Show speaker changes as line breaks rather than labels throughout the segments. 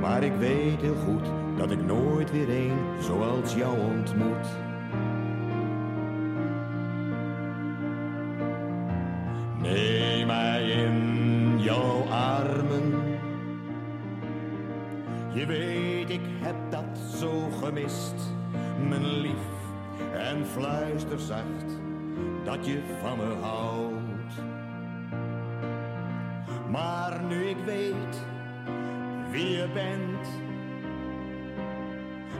Maar ik weet heel goed dat ik nooit weer een zoals jou ontmoet. Neem mij in jouw armen. Je weet, ik heb dat zo gemist, mijn lief. En fluister zacht dat je van me houdt. Maar nu ik weet wie je bent,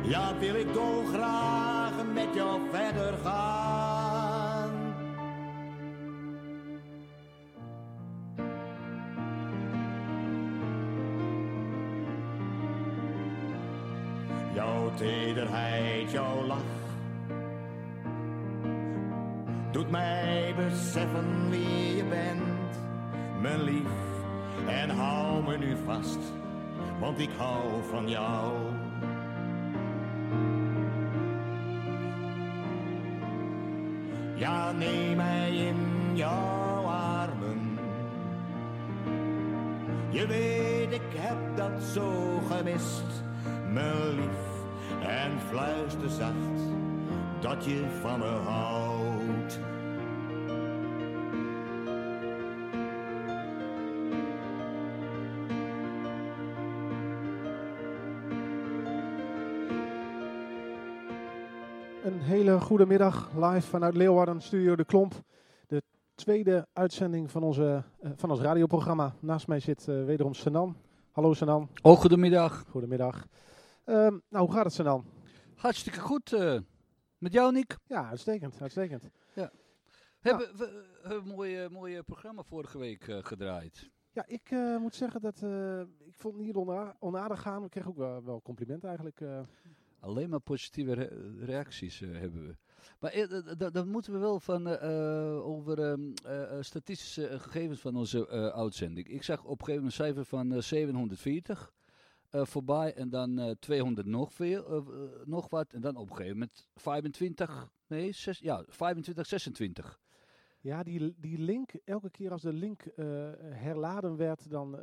ja, wil ik dolgraag met jou verder gaan. Jouw tederheid, jouw lach doet mij beseffen wie je bent, mijn lief. En hou me nu vast, want ik hou van jou. Ja, neem mij in jouw armen. Je weet, ik heb dat zo gemist, mijn lief. En fluister zacht dat je van me houdt.
Hele goede middag live vanuit Leeuwarden, Studio De Klomp. De tweede uitzending van, onze, eh, van ons radioprogramma. Naast mij zit eh, wederom Sanan. Hallo Sanan,
Oh, goedemiddag.
goedemiddag. Ehm, nou, hoe gaat het Sanan?
Hartstikke goed. eh, met jou, Nick.
Ja, uitstekend, uitstekend.
Hebben we een mooie, mooie programma vorige week gedraaid.
Ja, ik moet zeggen dat ik vond het niet ona- onaardig gaan. We kregen ook wel, wel complimenten eigenlijk.
Alleen maar positieve re- reacties eh, hebben we. Maar d- dan moeten we wel van eh, over ehm, eh, eh, statistische gegevens van onze uitzending. Ik zag op een gegeven moment een cijfer van eh, 740 eh, voorbij en dan eh, 200 nog, veel, nog wat. En dan op een gegeven moment 25, nee, zes, ja, 25, 26.
Ja, die, die link, elke keer als de link herladen werd, dan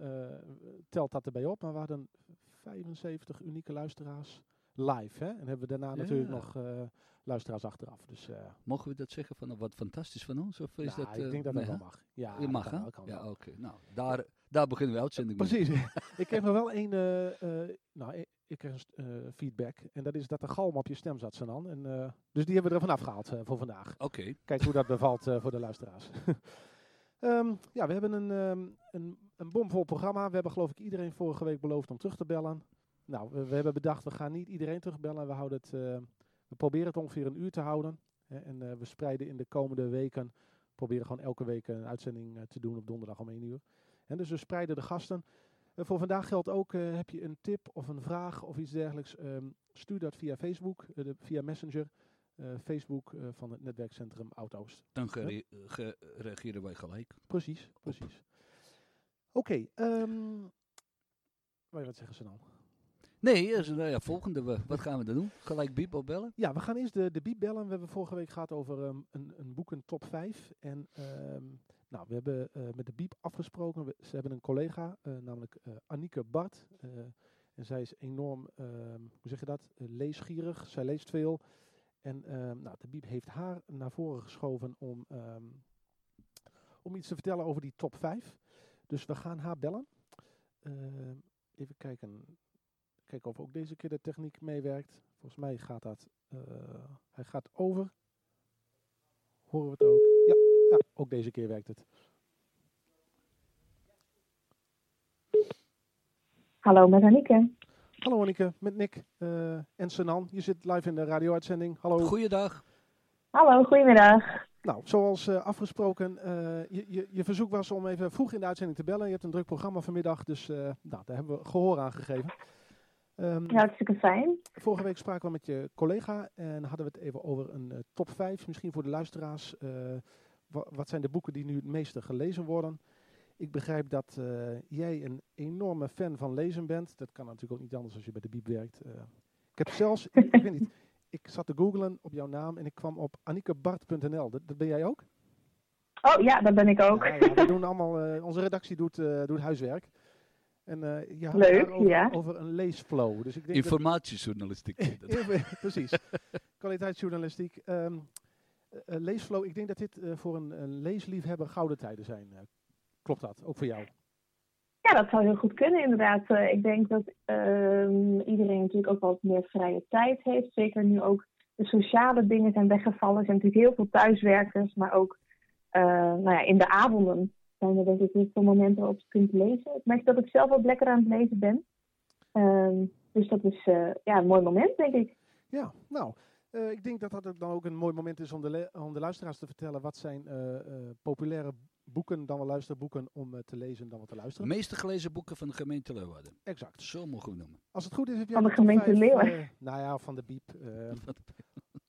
telt dat erbij op. Maar we hadden 75 unieke luisteraars live. Hè? En hebben we daarna
Ja.
natuurlijk nog eh, luisteraars achteraf. Dus eh,
Mogen we dat zeggen van wat fantastisch van ons? Of is
nou,
dat,
ik
eh,
denk dat dat wel mag. Ja,
Je mag, hè? Ja, oké. Nou, daar, daar beginnen we uitzending mee.
Precies. ik kreeg nog wel één nou, ik, kreeg eh, feedback. En dat is dat er galm op je stem zat, Sanan. En, dus die hebben we er vanaf gehaald eh, voor vandaag.
Oké.
Kijk hoe dat bevalt voor de luisteraars. Ehm, ja, we hebben een, ehm, een, een bomvol programma. We hebben geloof ik iedereen vorige week beloofd om terug te bellen. Nou, we, we hebben bedacht, we gaan niet iedereen terugbellen. We, houden het, eh, we proberen het ongeveer een uur te houden. Hè, en eh, we spreiden in de komende weken, proberen gewoon elke week een uitzending eh, te doen op donderdag om 1 uur. En dus we spreiden de gasten. Voor vandaag geldt ook, heb je een tip of een vraag of iets dergelijks, ehm, stuur dat via Facebook, de- via Messenger. Facebook van het netwerkcentrum Oud-Oost.
Dan gere- ge- reageren wij gelijk.
Precies, precies. Oké, ehm wil je wat zeggen, Sanan?
Nee, nou ja, volgende. Wat gaan we dan doen? Gelijk Biep opbellen?
Ja, we gaan eerst de, de biep bellen. We hebben vorige week gehad over ehm, een, een boeken top 5. En ehm, nou, we hebben eh, met de biep afgesproken. We- ze hebben een collega, eh, namelijk eh Annieke Bart. en zij is enorm, ehm, hoe zeg je dat, leesgierig. Zij leest veel. En nou, de biep heeft haar naar voren geschoven om, om iets te vertellen over die top 5. Dus we gaan haar bellen. Even kijken. Kijken of ook deze keer de techniek meewerkt. Volgens mij gaat dat. eh, hij gaat over. Horen we het ook? Ja, ja, ook deze keer werkt het.
Hallo, met Annieke.
Hallo Anneke, met Nick eh, en Sanan. Je zit live in de radio-uitzending. Hallo.
Goeiedag.
Hallo, goedemiddag.
Nou, zoals eh, afgesproken, eh, je, je, je verzoek was om even vroeg in de uitzending te bellen. Je hebt een druk programma vanmiddag, dus eh, nou, daar hebben we gehoor aan gegeven. Ehm,
Ja, hartstikke fijn.
Vorige week spraken we met je collega en hadden we het even over een eh, top 5. Misschien voor de luisteraars. eh, wa- wat zijn de boeken die nu het meeste gelezen worden? Ik begrijp dat eh, jij een enorme fan van lezen bent. Dat kan natuurlijk ook niet anders als je bij de Biep werkt. Ik heb zelfs, ik, ik weet niet, ik zat te googlen op jouw naam en ik kwam op annikebart.nl. Dat, dat ben jij ook?
Oh ja, dat ben ik ook.
Ja, ja, we doen allemaal, onze redactie doet, doet huiswerk. En eh, je had
Leuk,
over,
ja.
over een leesflow. Dus ik denk dat-
Informatiejournalistiek.
Precies. Kwaliteitsjournalistiek. Ehm, eh, eh, leesflow, ik denk dat dit eh, voor een, een leesliefhebber gouden tijden zijn. Eh, klopt dat? Ook voor jou?
Ja, dat zou heel goed kunnen inderdaad. Eh, ik denk dat ehm, iedereen natuurlijk ook wat meer vrije tijd heeft. Zeker nu ook de sociale dingen zijn weggevallen. Er zijn natuurlijk heel veel thuiswerkers, maar ook eh, nou ja, in de avonden zijn er denk ik heel veel momenten waarop je kunt lezen. Ik merk dat ik zelf ook lekker aan het lezen ben. Ehm, dus dat is eh, ja, een mooi moment, denk ik.
Ja, nou. eh, ik denk dat dat ook dan ook een mooi moment is om de, om de luisteraars te vertellen wat zijn eh, eh, populaire boeken, dan wel luisterboeken, om eh, te lezen dan wel te
De
luisteren.
meeste gelezen boeken van de gemeente Leeuwarden.
Exact.
Zo mogen we noemen.
Als het goed is, heb jij
Van de
top
gemeente Leeuwarden.
nou ja, van de Biep.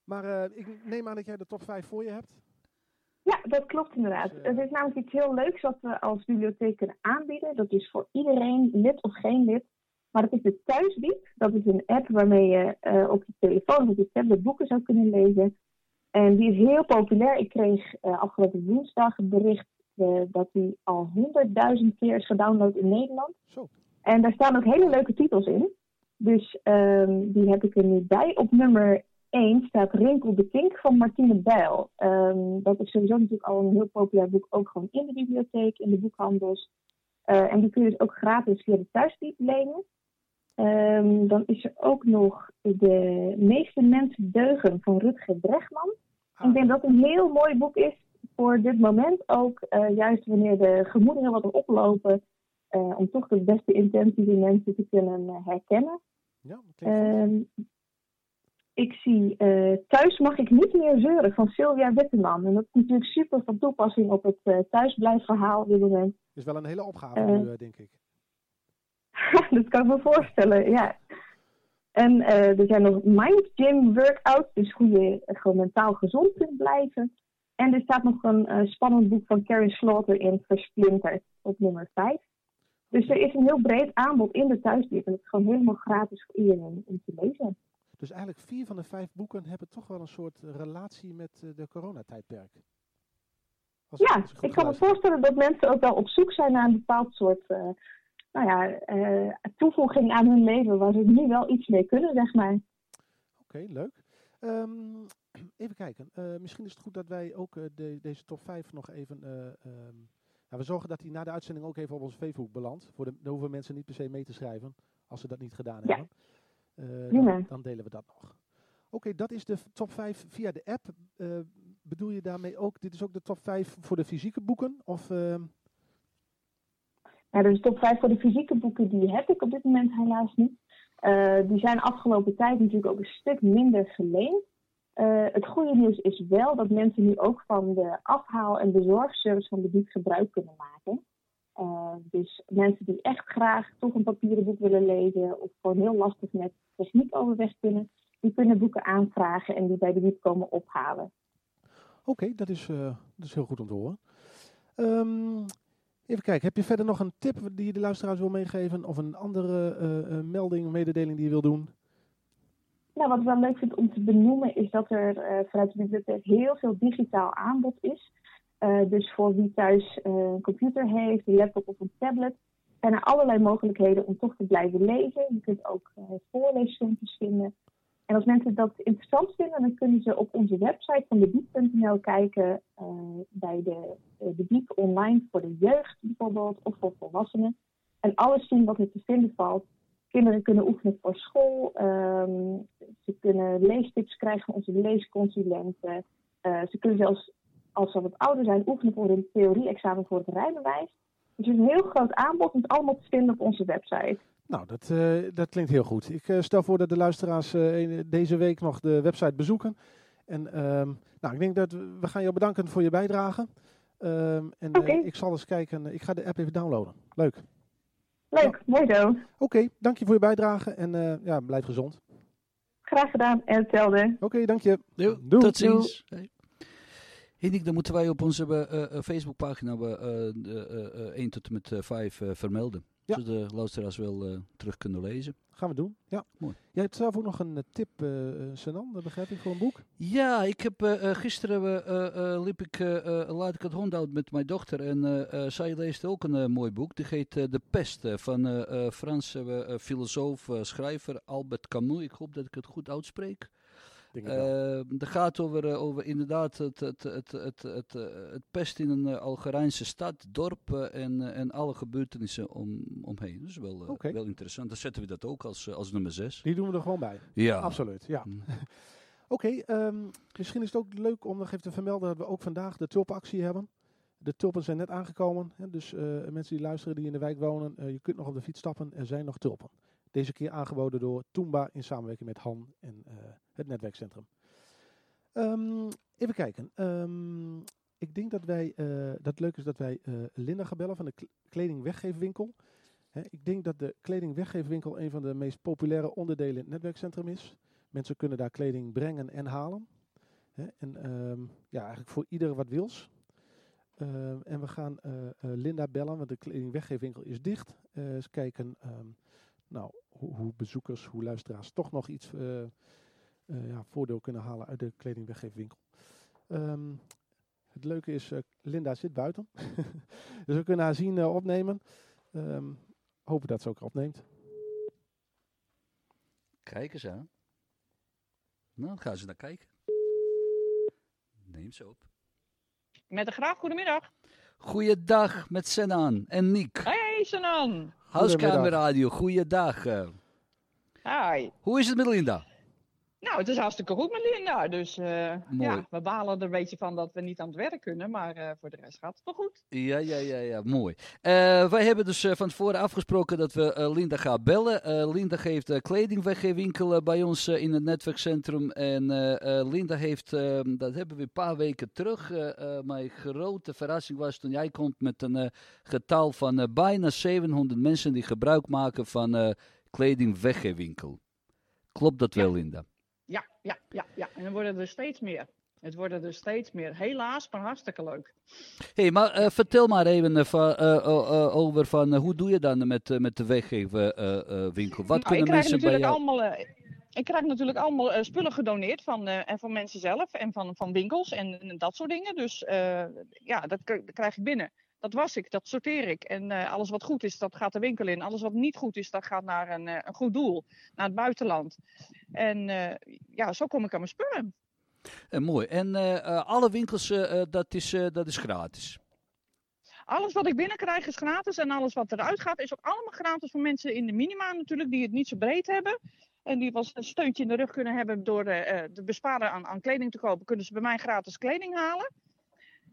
maar eh, ik neem aan dat jij de top 5 voor je hebt.
Ja, dat klopt inderdaad.
Dus, eh,
Het is namelijk iets heel leuks wat we als bibliotheek kunnen aanbieden. Dat is voor iedereen, lid of geen lid. Maar dat is de Thuisbiep. Dat is een app waarmee je eh, op je telefoon of je tablet boeken zou kunnen lezen. En die is heel populair. Ik kreeg eh, afgelopen woensdag het bericht eh, dat die al 100.000 keer is gedownload in Nederland.
Zo.
En daar staan ook hele leuke titels in. Dus ehm, die heb ik er nu bij. Op nummer 1 staat Rinkel de Kink van Martine Bijl. Ehm, dat is sowieso natuurlijk al een heel populair boek, ook gewoon in de bibliotheek, in de boekhandels. Eh, en die kun je dus ook gratis via de thuisdiep lenen. Ehm, dan is er ook nog De meeste mensen deugen van Rutger Bregman.
Ah,
Ik denk dat het een heel mooi boek is voor dit moment ook. eh, juist wanneer de gemoederen wat oplopen. eh, om toch de beste intenties in mensen te kunnen herkennen.
Ja, dat
ik zie eh, Thuis mag ik niet meer zeuren van Sylvia Witteman. En dat is natuurlijk super van toepassing op het eh thuisblijfverhaal moment.
is wel een hele opgave nu, eh, denk ik.
dat kan ik me voorstellen, ja. En er zijn nog mind gym workouts, dus hoe je gewoon mentaal gezond kunt blijven. En er staat nog een spannend boek van Carrie Slaughter in Versplinterd op nummer 5. Dus er is een heel breed aanbod in de thuisdiep. En het is gewoon helemaal gratis voor iedereen om te lezen.
Dus eigenlijk vier van de vijf boeken hebben toch wel een soort relatie met eh, de coronatijdperk. Als
Ja, ik kan me
geluisterd
voorstellen dat mensen ook wel op zoek zijn naar een bepaald soort eh, nou ja, eh, toevoeging aan hun leven, waar ze nu wel iets mee kunnen, zeg maar.
Oké, leuk. Ehm, even kijken. Eh, misschien is het goed dat wij ook eh, de, deze top 5 nog even. eh, ehm, we zorgen dat die na de uitzending ook even op ons Facebook belandt. Voor de, daar hoeven mensen niet per se mee te schrijven, als ze dat niet gedaan
Ja.
hebben. Eh, dan, dan delen we dat nog. Oké, dat is de top 5 via de app. Eh, bedoel je daarmee ook, dit is ook de top 5 voor de fysieke boeken? Of, ehm,
Ja, dus de top 5 voor de fysieke boeken, die heb ik op dit moment helaas niet. Eh, die zijn afgelopen tijd natuurlijk ook een stuk minder geleend. Het goede nieuws is wel dat mensen nu ook van de afhaal- en bezorgservice van de bied gebruik kunnen maken. Eh, dus mensen die echt graag toch een papieren boek willen lezen of gewoon heel lastig met techniek overweg kunnen, die kunnen boeken aanvragen en die bij de bied komen ophalen.
Oké, dat, is, eh, dat is heel goed om te horen. Ehm, even kijken, heb je verder nog een tip die je de luisteraars wil meegeven? Of een andere eh, melding, mededeling die je wil doen?
Nou, wat ik wel leuk vind om te benoemen is dat er vanuit de bibliotheek heel veel digitaal aanbod is. Eh, dus voor wie thuis eh, een computer heeft, een laptop of een tablet, zijn er allerlei mogelijkheden om toch te blijven lezen. Je kunt ook eh voorleesfilmpjes vinden. En als mensen dat interessant vinden, dan kunnen ze op onze website van debiep.nl kijken bij de, de online voor de jeugd bijvoorbeeld of voor volwassenen. En alles zien wat er te vinden valt. Kinderen kunnen oefenen voor school. ehm, ze kunnen leestips krijgen van onze leesconsulenten. Ze kunnen zelfs, als ze wat ouder zijn, oefenen voor een theorie-examen voor het rijbewijs. Dus het is een heel groot aanbod. Het is allemaal te vinden op onze website.
Nou, dat, eh, dat klinkt heel goed. Ik eh, stel voor dat de luisteraars eh, deze week nog de website bezoeken. En ehm, nou, ik denk dat we, we gaan jou bedanken voor je bijdrage. Ehm, en eh,
Oké.
ik zal eens kijken, ik ga de app even downloaden. Leuk.
Leuk, mooi zo.
Oké, dank je voor je bijdrage en eh, ja, blijf gezond.
Graag gedaan en hetzelfde.
Oké, dank je. Doei.
Tot ziens. Hinnik, dan moeten wij op onze eh, eh, Facebookpagina eh, de, eh, eh, 1 tot en met eh, 5 eh, vermelden.
Ja.
Zodat de luisteraars wel eh, terug kunnen lezen.
Gaan we doen. Ja.
Mooi.
Jij hebt zelf ook nog een eh, tip, eh eh, Senan, dat begrijp ik, voor een boek.
Ja, ik heb eh, eh, gisteren eh, eh, liep ik, eh, eh, laat ik het hond uit met mijn dochter en eh, eh, zij leest ook een eh, mooi boek. Die heet eh, De Pest eh, van eh eh, Franse eh, eh, filosoof, eh, schrijver Albert Camus. Ik hoop dat ik het goed uitspreek. Dat gaat over, eh, over inderdaad het, het, het, het, het, eh, het pest in een eh, Algerijnse stad, dorp en, en alle gebeurtenissen om, omheen. Dat is wel, wel interessant. Dan zetten we dat ook als, als nummer 6.
Die doen we er gewoon bij.
Ja.
Absoluut, ja.
Mm.
Oké, ehm, misschien is het ook leuk om nog even te vermelden dat we ook vandaag de tulpenactie hebben. De tulpen zijn net aangekomen, hè, dus mensen die luisteren die in de wijk wonen, je kunt nog op de fiets stappen, er zijn nog tulpen. Deze keer aangeboden door Toomba in samenwerking met Han en eh, het netwerkcentrum. Ehm, even kijken. Ehm, ik denk dat wij, eh, dat het leuk is dat wij eh, Linda gaan bellen van de kl- kledingweggeefwinkel. Ik denk dat de kledingweggeefwinkel een van de meest populaire onderdelen in het netwerkcentrum is. Mensen kunnen daar kleding brengen en halen. En ehm, ja, eigenlijk voor ieder wat wils. En we gaan Linda bellen, want de kledingweggeefwinkel is dicht. Eens kijken nou, hoe, hoe bezoekers, hoe luisteraars toch nog iets eh, eh, ja, voordeel kunnen halen uit de kledingweggeefwinkel. Ehm, het leuke is, eh, Linda zit buiten. dus we kunnen haar zien opnemen. Ehm, hopen dat ze ook opneemt.
Kijk eens aan. Nou, dan gaan ze naar kijken. Neem ze op.
Met de graaf, goedemiddag.
Goeiedag met Senan en Niek.
Hey,
Huiskamerradio, goeiedag. eh.
Hi.
Hoe is het met Linda?
Nou, het is hartstikke goed met Linda. Dus eh, ja, we balen er een beetje van dat we niet aan het werk kunnen. Maar eh, voor de rest gaat het wel goed.
Ja, ja, ja, ja, mooi. Eh, wij hebben dus van tevoren afgesproken dat we Linda gaan bellen. Linda geeft eh, bij ons in het netwerkcentrum. En Linda heeft, eh, dat hebben we een paar weken terug, mijn grote verrassing was toen jij komt met een getal van bijna 700 mensen die gebruik maken van eh kledingweggeefwinkel. Klopt dat
Ja.
wel, Linda?
Ja, ja, ja, ja. En dan worden er steeds meer. Het worden er steeds meer. Helaas, maar hartstikke leuk.
hey, maar eh, vertel maar even eh, eh, over van, hoe doe je dan met, met de weggeefwinkel? Wat
Nou,
kunnen mensen bij jou...
allemaal, ik krijg natuurlijk allemaal spullen gedoneerd van, en van mensen zelf en van, van winkels en, en dat soort dingen. Dus ja, dat krijg ik binnen. Dat was ik, dat sorteer ik. En eh, alles wat goed is, dat gaat de winkel in. Alles wat niet goed is, dat gaat naar een, eh, een goed doel, naar het buitenland. En eh, ja, zo kom ik aan mijn spullen.
Mooi. En alle winkels, dat, is, dat is gratis.
Alles wat ik binnenkrijg is gratis en alles wat eruit gaat is ook allemaal gratis voor mensen in de minima natuurlijk, die het niet zo breed hebben. En die wel eens een steuntje in de rug kunnen hebben door eh, te besparen aan, aan kleding te kopen, kunnen ze bij mij gratis kleding halen.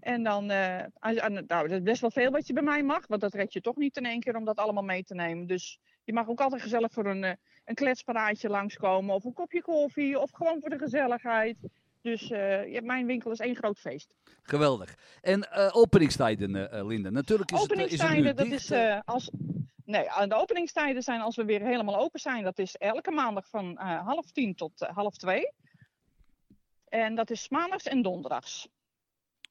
En dan, aan- nou, dat is best wel veel wat je bij mij mag, want dat red je toch niet in één keer om dat allemaal mee te nemen. Dus je mag ook altijd gezellig voor een, eh, een kletsparaatje langskomen, of een kopje koffie, of gewoon voor de gezelligheid. Dus ja, mijn winkel is één groot feest.
Geweldig. En openingstijden, eh, Linda. Natuurlijk is het, is het
dat is als. Nee, de openingstijden zijn als we weer helemaal open zijn. Dat is elke maandag van half tien tot half twee. En dat is maandags en donderdags.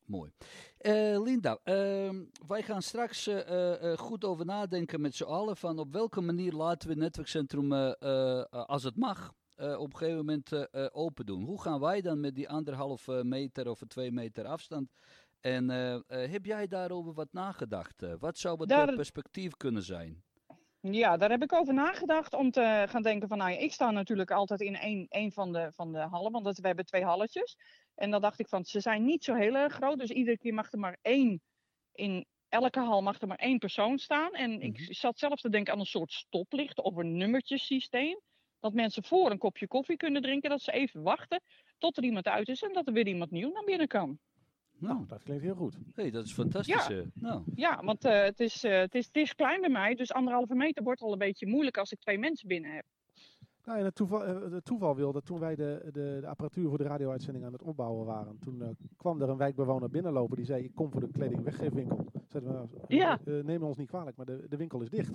Mooi. Eh, Linda, ehm, wij gaan straks eh, eh, goed over nadenken met z'n allen van op welke manier laten we het netwerkcentrum, als het mag, op een gegeven moment open doen. Hoe gaan wij dan met die anderhalf eh, meter of twee meter afstand? En heb jij daarover wat nagedacht? Wat zou het
Daar-
perspectief kunnen zijn?
Ja, daar heb ik over nagedacht om te gaan denken van, nou ja, ik sta natuurlijk altijd in één, één van, de, van de hallen, want dat, we hebben twee halletjes. En dan dacht ik van, ze zijn niet zo heel erg groot, dus iedere keer mag er maar één, in elke hal mag er maar één persoon staan. En ik
Mhm.
zat zelfs te denken aan een soort stoplicht of een nummertjesysteem. Dat mensen voor een kopje koffie kunnen drinken, dat ze even wachten tot er iemand uit is en dat er weer iemand nieuw naar binnen kan.
Nou,
dat klinkt heel goed.
hey, dat is fantastisch. eh. Nou,
Ja, want eh, het, is, eh, het, is, het is klein bij mij, dus anderhalve meter wordt al een beetje moeilijk als ik twee mensen binnen heb.
Nou, en het toeval, eh, het toeval wil dat toen wij de, de, de apparatuur voor de radio-uitzending aan het opbouwen waren, toen eh, kwam er een wijkbewoner binnenlopen die zei: Ik kom voor de kledingweggeefwinkel. Zeiden we, nou,
Ja.
eh, neem ons niet kwalijk, maar de, de winkel is dicht.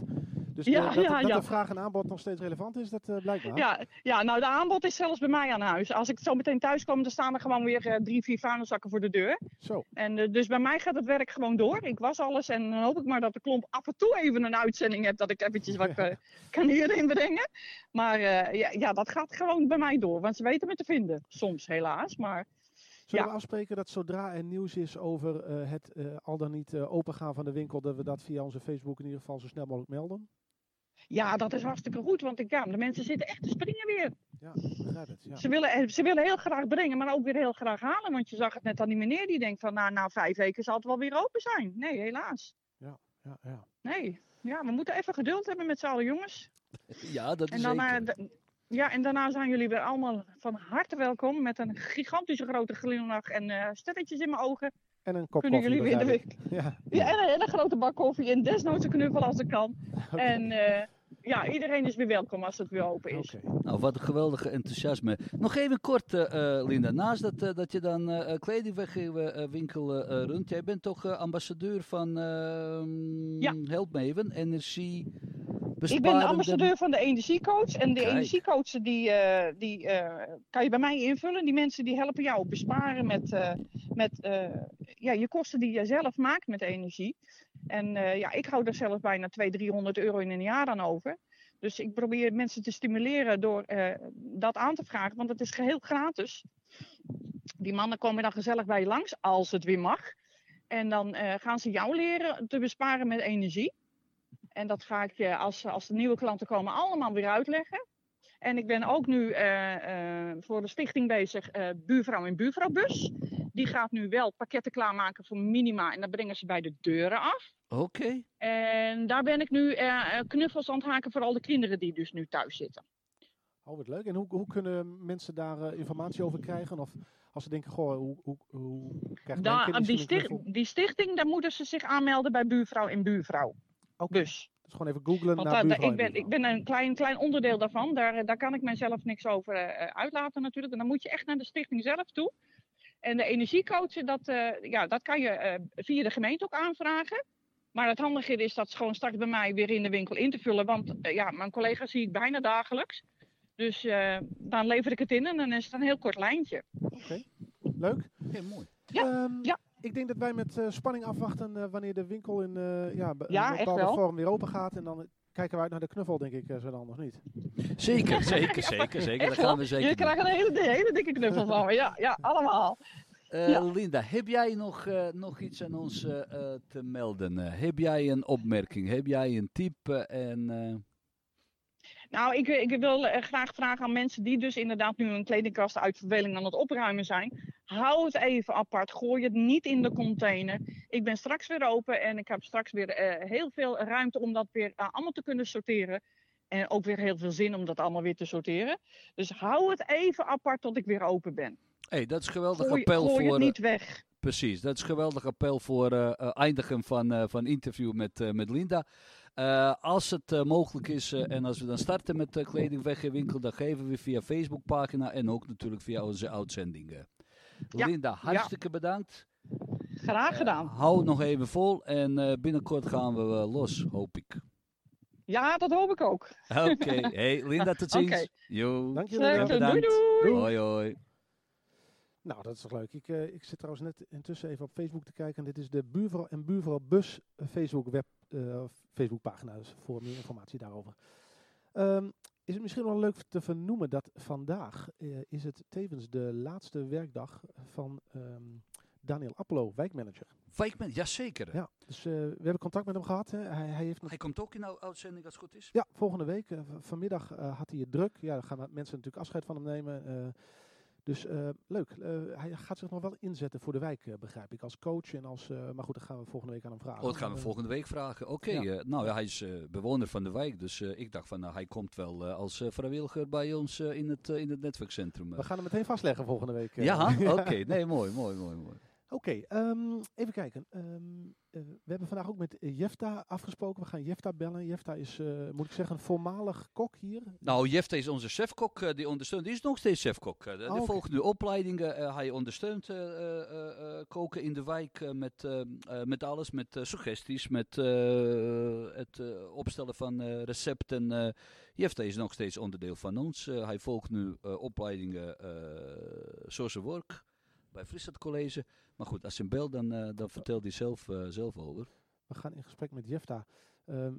Dus
Ja,
dat,
ja,
dat de vraag en aanbod nog steeds relevant is, dat eh, blijkbaar.
Ja, ja, nou de aanbod is zelfs bij mij aan huis. Als ik zo meteen thuis kom, dan staan er gewoon weer eh, drie, vier vuilniszakken voor de deur.
Zo.
En eh, dus bij mij gaat het werk gewoon door. Ik was alles en dan hoop ik maar dat de klomp af en toe even een uitzending heeft dat ik eventjes wat eh, kan hierin brengen. Maar eh, ja, ja, dat gaat gewoon bij mij door, want ze weten me te vinden. Soms helaas, maar
Zullen
Ja.
we afspreken dat zodra er nieuws is over eh, het eh, al dan niet eh, opengaan van de winkel, dat we dat via onze Facebook in ieder geval zo snel mogelijk melden?
ja, dat is hartstikke goed, want ik, ja, de mensen zitten echt te springen weer.
Ja, begrijp het. Ja.
Ze, willen, eh, ze willen heel graag brengen, maar ook weer heel graag halen. Want je zag het net aan die meneer die denkt van, nou, na vijf weken zal het wel weer open zijn. Nee, helaas.
Ja, ja.
Nee. Ja, we moeten even geduld hebben met z'n allen, jongens.
Ja, dat
En
is
daarna,
zeker.
d- ja, en daarna zijn jullie weer allemaal van harte welkom. Met een gigantische grote glimlach en eh sterretjes in mijn ogen.
En een kop
Kunnen
koffie.
jullie weer de.
Ja,
Ja, en een hele grote bak koffie. En desnoods een knuffel als ik kan. En eh, ja, iedereen is weer welkom als het weer open is.
Nou, wat een geweldige enthousiasme. Nog even kort, eh, eh, Linda. Naast dat, eh, dat je dan eh kledingwinkel runt, jij bent toch ambassadeur van ehm
Ja.
Help me even, energie
Ik ben de ambassadeur van de energiecoach. En de
Kijk.
energiecoach die, die kan je bij mij invullen. Die mensen die helpen jou besparen met, met ja, je kosten die je zelf maakt met energie. En eh, ja, ik hou er zelf bijna 200, 300 euro in een jaar aan over. Dus ik probeer mensen te stimuleren door eh, dat aan te vragen. Want het is geheel gratis. Die mannen komen dan gezellig bij je langs, als het weer mag. En dan eh, gaan ze jou leren te besparen met energie. En dat ga ik je als, als de nieuwe klanten komen allemaal weer uitleggen. En ik ben ook nu voor de stichting bezig, Buurvrouw en Buurvrouwbus. Die gaat nu wel pakketten klaarmaken voor Minima en dan brengen ze bij de deuren af.
Oké.
En daar ben ik nu eh, eh, knuffels aan het haken voor al de kinderen die dus nu thuis zitten.
Oh, wat leuk. En hoe, hoe kunnen mensen daar eh, informatie over krijgen? Of als ze denken, goh, hoe, hoe, hoe
Daar,
kind
die,
misschien een
stich-
knuffel?
die stichting, daar moeten ze zich aanmelden bij Buurvrouw en Buurvrouw.
Oké.
Bus.
Dus gewoon even googlen
Want
naar buurvrouw
ik, ben,
en
ik ben een klein, klein onderdeel daarvan. Daar, daar kan ik mezelf niks over uitlaten natuurlijk. En dan moet je echt naar de stichting zelf toe. En de energiecoach, dat, eh, ja, dat kan je eh, via de gemeente ook aanvragen. Maar het handige is dat gewoon straks bij mij weer in de winkel in te vullen. Want eh, ja, mijn collega's zie ik bijna dagelijks. Dus eh, dan lever ik het in en dan is het een heel kort lijntje.
Leuk.
Heel mooi.
Ja,
Ehm,
ja.
Ik denk dat wij met eh, spanning afwachten eh, wanneer de winkel in eh, ja, een bepaalde vorm weer open gaat. En dan kijken we uit naar de knuffel, denk ik, eh, zo dan nog niet.
Zeker, zeker, zeker, zeker. Dat gaan we zeker
Je krijgt een hele, hele dikke knuffel van me. Ja, ja allemaal.
Eh,
Ja.
Linda, heb jij nog, eh, nog iets aan ons eh, te melden? Heb jij een opmerking? Heb jij een tip? en, eh,
Nou, ik, ik wil eh, graag vragen aan mensen die dus inderdaad nu hun kledingkast uit verveling aan het opruimen zijn. Hou het even apart. Gooi het niet in de container. Ik ben straks weer open en ik heb straks weer eh, heel veel ruimte om dat weer eh, allemaal te kunnen sorteren. En ook weer heel veel zin om dat allemaal weer te sorteren. Dus hou het even apart tot ik weer open ben.
hey, dat is een geweldig
Gooi,
appel
gooi
voor.
het
eh,
niet weg.
Precies, dat is een geweldig appel voor eh, eindigen van, van interview met, met Linda. Eh, als het eh, mogelijk is eh, en als we dan starten met uh, Kleding Weg in Winkel, dan geven we via Facebookpagina en ook natuurlijk via onze uitzendingen.
Ja,
Linda, hartstikke bedankt.
Graag gedaan.
Hou het nog even vol en eh, binnenkort gaan we los, hoop ik.
Ja, dat hoop ik ook.
Oké, hey Linda, tot ziens.
Oké.
Jo.
Dank jullie wel.
Sterkte. Doei
bedankt.
doei.
Hoi hoi.
Nou, dat is toch leuk. Ik, eh, ik zit trouwens net intussen even op Facebook te kijken. Dit is de Buurvrouw en Buurvrouw Bus eh, Facebook web, eh, Facebookpagina. Dus voor meer informatie daarover. Ehm, is het misschien wel leuk te vernoemen dat vandaag is het tevens de laatste werkdag van ehm, Daniel Appelo, wijkmanager.
Wijkman, jazeker.
Ja, dus we hebben contact met hem gehad. Hè. Hij, hij heeft nog
Hij komt ook in de uitzending als het goed is.
Ja, volgende week. vanmiddag had hij het druk. Ja, dan gaan we- mensen natuurlijk afscheid van hem nemen. Dus eh, leuk. Eh, hij gaat zich nog wel inzetten voor de wijk, eh, begrijp ik. Als coach en als... maar goed, dat gaan we volgende week aan hem vragen.
Oh, dat gaan we volgende week vragen. Oké,
Ja.
nou ja, hij is bewoner van de wijk. Dus ik dacht van, nou, hij komt wel als vrijwilliger bij ons in, het, in het netwerkcentrum.
We gaan hem meteen vastleggen volgende week.
ja, oké. Nee, mooi, mooi, mooi, mooi.
Oké, ehm, even kijken. Ehm, eh, we hebben vandaag ook met Jefta afgesproken. We gaan Jefta bellen. Jefta is, eh, moet ik zeggen, een voormalig kok hier.
Nou, Jefte is onze chefkok, eh, die ondersteunt. Die is nog steeds chefkok. die
Oh, oké.
volgt nu opleidingen. hij ondersteunt koken in de wijk met, met alles. Met suggesties, met het opstellen van recepten. Jefte is nog steeds onderdeel van ons. Hij volgt nu opleidingen social work bij Friesland College. Maar goed, als je hem belt, dan, eh, dan vertelt hij zelf, eh, zelf over.
We gaan in gesprek met Jefta. Ehm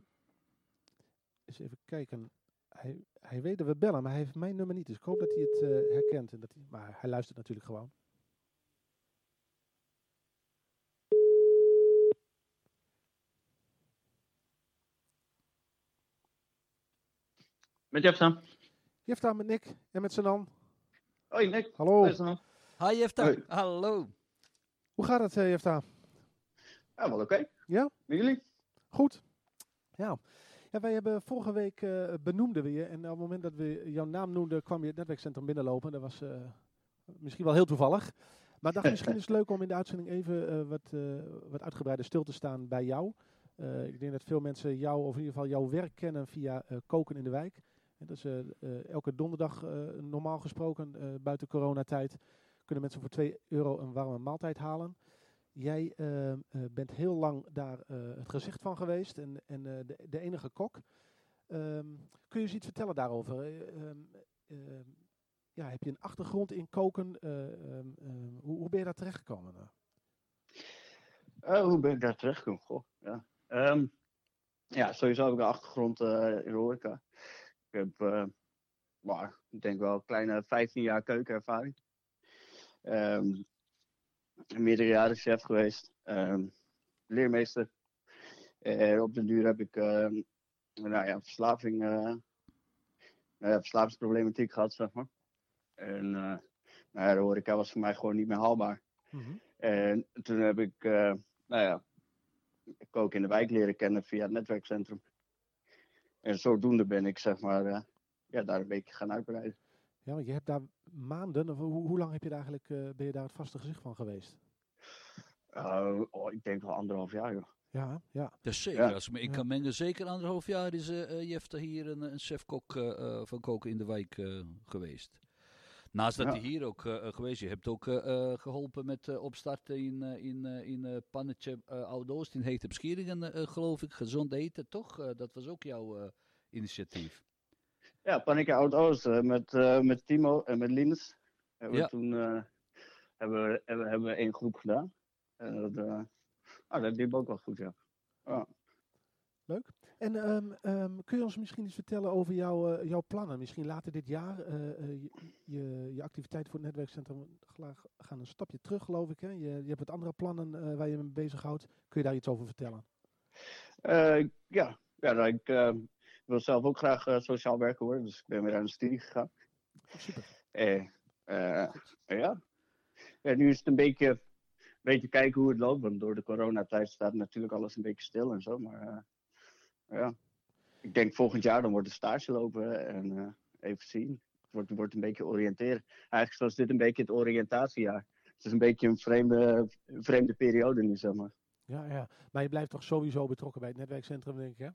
eens even kijken. Hij, hij weet dat we bellen, maar hij heeft mijn nummer niet. Dus ik hoop dat hij het eh, herkent. En dat hij, maar hij luistert natuurlijk gewoon.
Met Jefta.
Jefta met Nick en met Sanan.
Hoi Nick.
Hallo.
Hi Jefta,
Hoi.
hallo.
Hoe gaat het, eh, Jefta?
Ja, wel oké.
Ja?
Met jullie?
Goed. Ja. ja, wij hebben vorige week eh benoemden we je. En op het moment dat we jouw naam noemden, kwam je het netwerkcentrum binnenlopen. Dat was eh, misschien wel heel toevallig. Maar dacht, misschien is het leuk om in de uitzending even wat, wat uitgebreider stil te staan bij jou. Ik denk dat veel mensen jou, of in ieder geval jouw werk kennen via Koken in de Wijk. En dat is elke donderdag, normaal gesproken, buiten coronatijd, kunnen mensen voor 2 euro een warme maaltijd halen. Jij eh, eh, bent heel lang daar eh, het gezicht van geweest en, en eh, de, de enige kok. Ehm, kun je eens iets vertellen daarover? Eh, ehm, ehm, ja, heb je een achtergrond in koken? Ehm, ehm, hoe, hoe ben je daar terechtgekomen?
hoe ben ik daar terechtgekomen? Goh, ja. Ehm, ja, sowieso heb ik een achtergrond in horeca. Ik heb, maar, ik denk wel een kleine 15 jaar keukenervaring. Meerdere jaren chef geweest. Ehm, leermeester. En op den duur heb ik ehm, nou ja, verslaving, eh, nou verslavingsproblematiek gehad, zeg maar. En eh, nou ja, de horeca was voor mij gewoon niet meer haalbaar. En toen heb ik, eh, nou ja, koken in de wijk leren kennen via het netwerkcentrum. En zodoende ben ik, zeg maar, eh, ja, daar een beetje gaan uitbreiden.
Ja, want je hebt daar maanden, of hoe, hoe lang heb je daar eigenlijk, eh, ben je daar het vaste gezicht van geweest?
Eh, oh, ik denk wel anderhalf jaar, joh.
Ja, ja.
Dus zeker,
Ja.
als ik
Ja.
kan mengen, zeker anderhalf jaar is Jefta hier een, een chefkok eh, eh, van Koken in de Wijk eh, geweest. Naast dat
Ja.
hij hier ook geweest is, je hebt ook eh, eh, geholpen met eh, opstarten in, eh, in, eh, in eh, Pannetje uh, Oud-Oost in Heet op Schieringen, eh, geloof ik. Gezond eten, toch? Eh, dat was ook jouw eh, initiatief.
Ja, Panneke Oud-Oost eh, met, eh, met Timo en met Linus. Hebben
Ja.
we toen eh, hebben, we, hebben, hebben we één groep gedaan. En dat, eh, ah, dat liep ook wel goed, ja. ja.
En ehm, ehm, kun je ons misschien iets vertellen over jouw, eh, jouw plannen? Misschien later dit jaar. eh, eh, je, je, je activiteit voor het netwerkcentrum gaan een stapje terug, geloof ik. Hè? Je, je hebt wat andere plannen eh, waar je mee bezighoudt. Kun je daar iets over vertellen?
Eh, ja, ja nou, ik eh, wil zelf ook graag eh, sociaal werker worden. Dus ik ben weer aan de studie gegaan.
Super.
Eh, eh, ja. ja, nu is het een beetje, een beetje kijken hoe het loopt. Want door de coronatijd staat natuurlijk alles een beetje stil en zo. Maar ja, ik denk volgend jaar dan wordt de stage lopen en even zien. Het wordt, wordt een beetje oriënteren. Eigenlijk zoals dit een beetje het oriëntatiejaar. Het is een beetje een vreemde, vreemde periode nu, zeg maar.
Ja, ja. Maar je blijft toch sowieso betrokken bij het netwerkcentrum, denk ik, hè?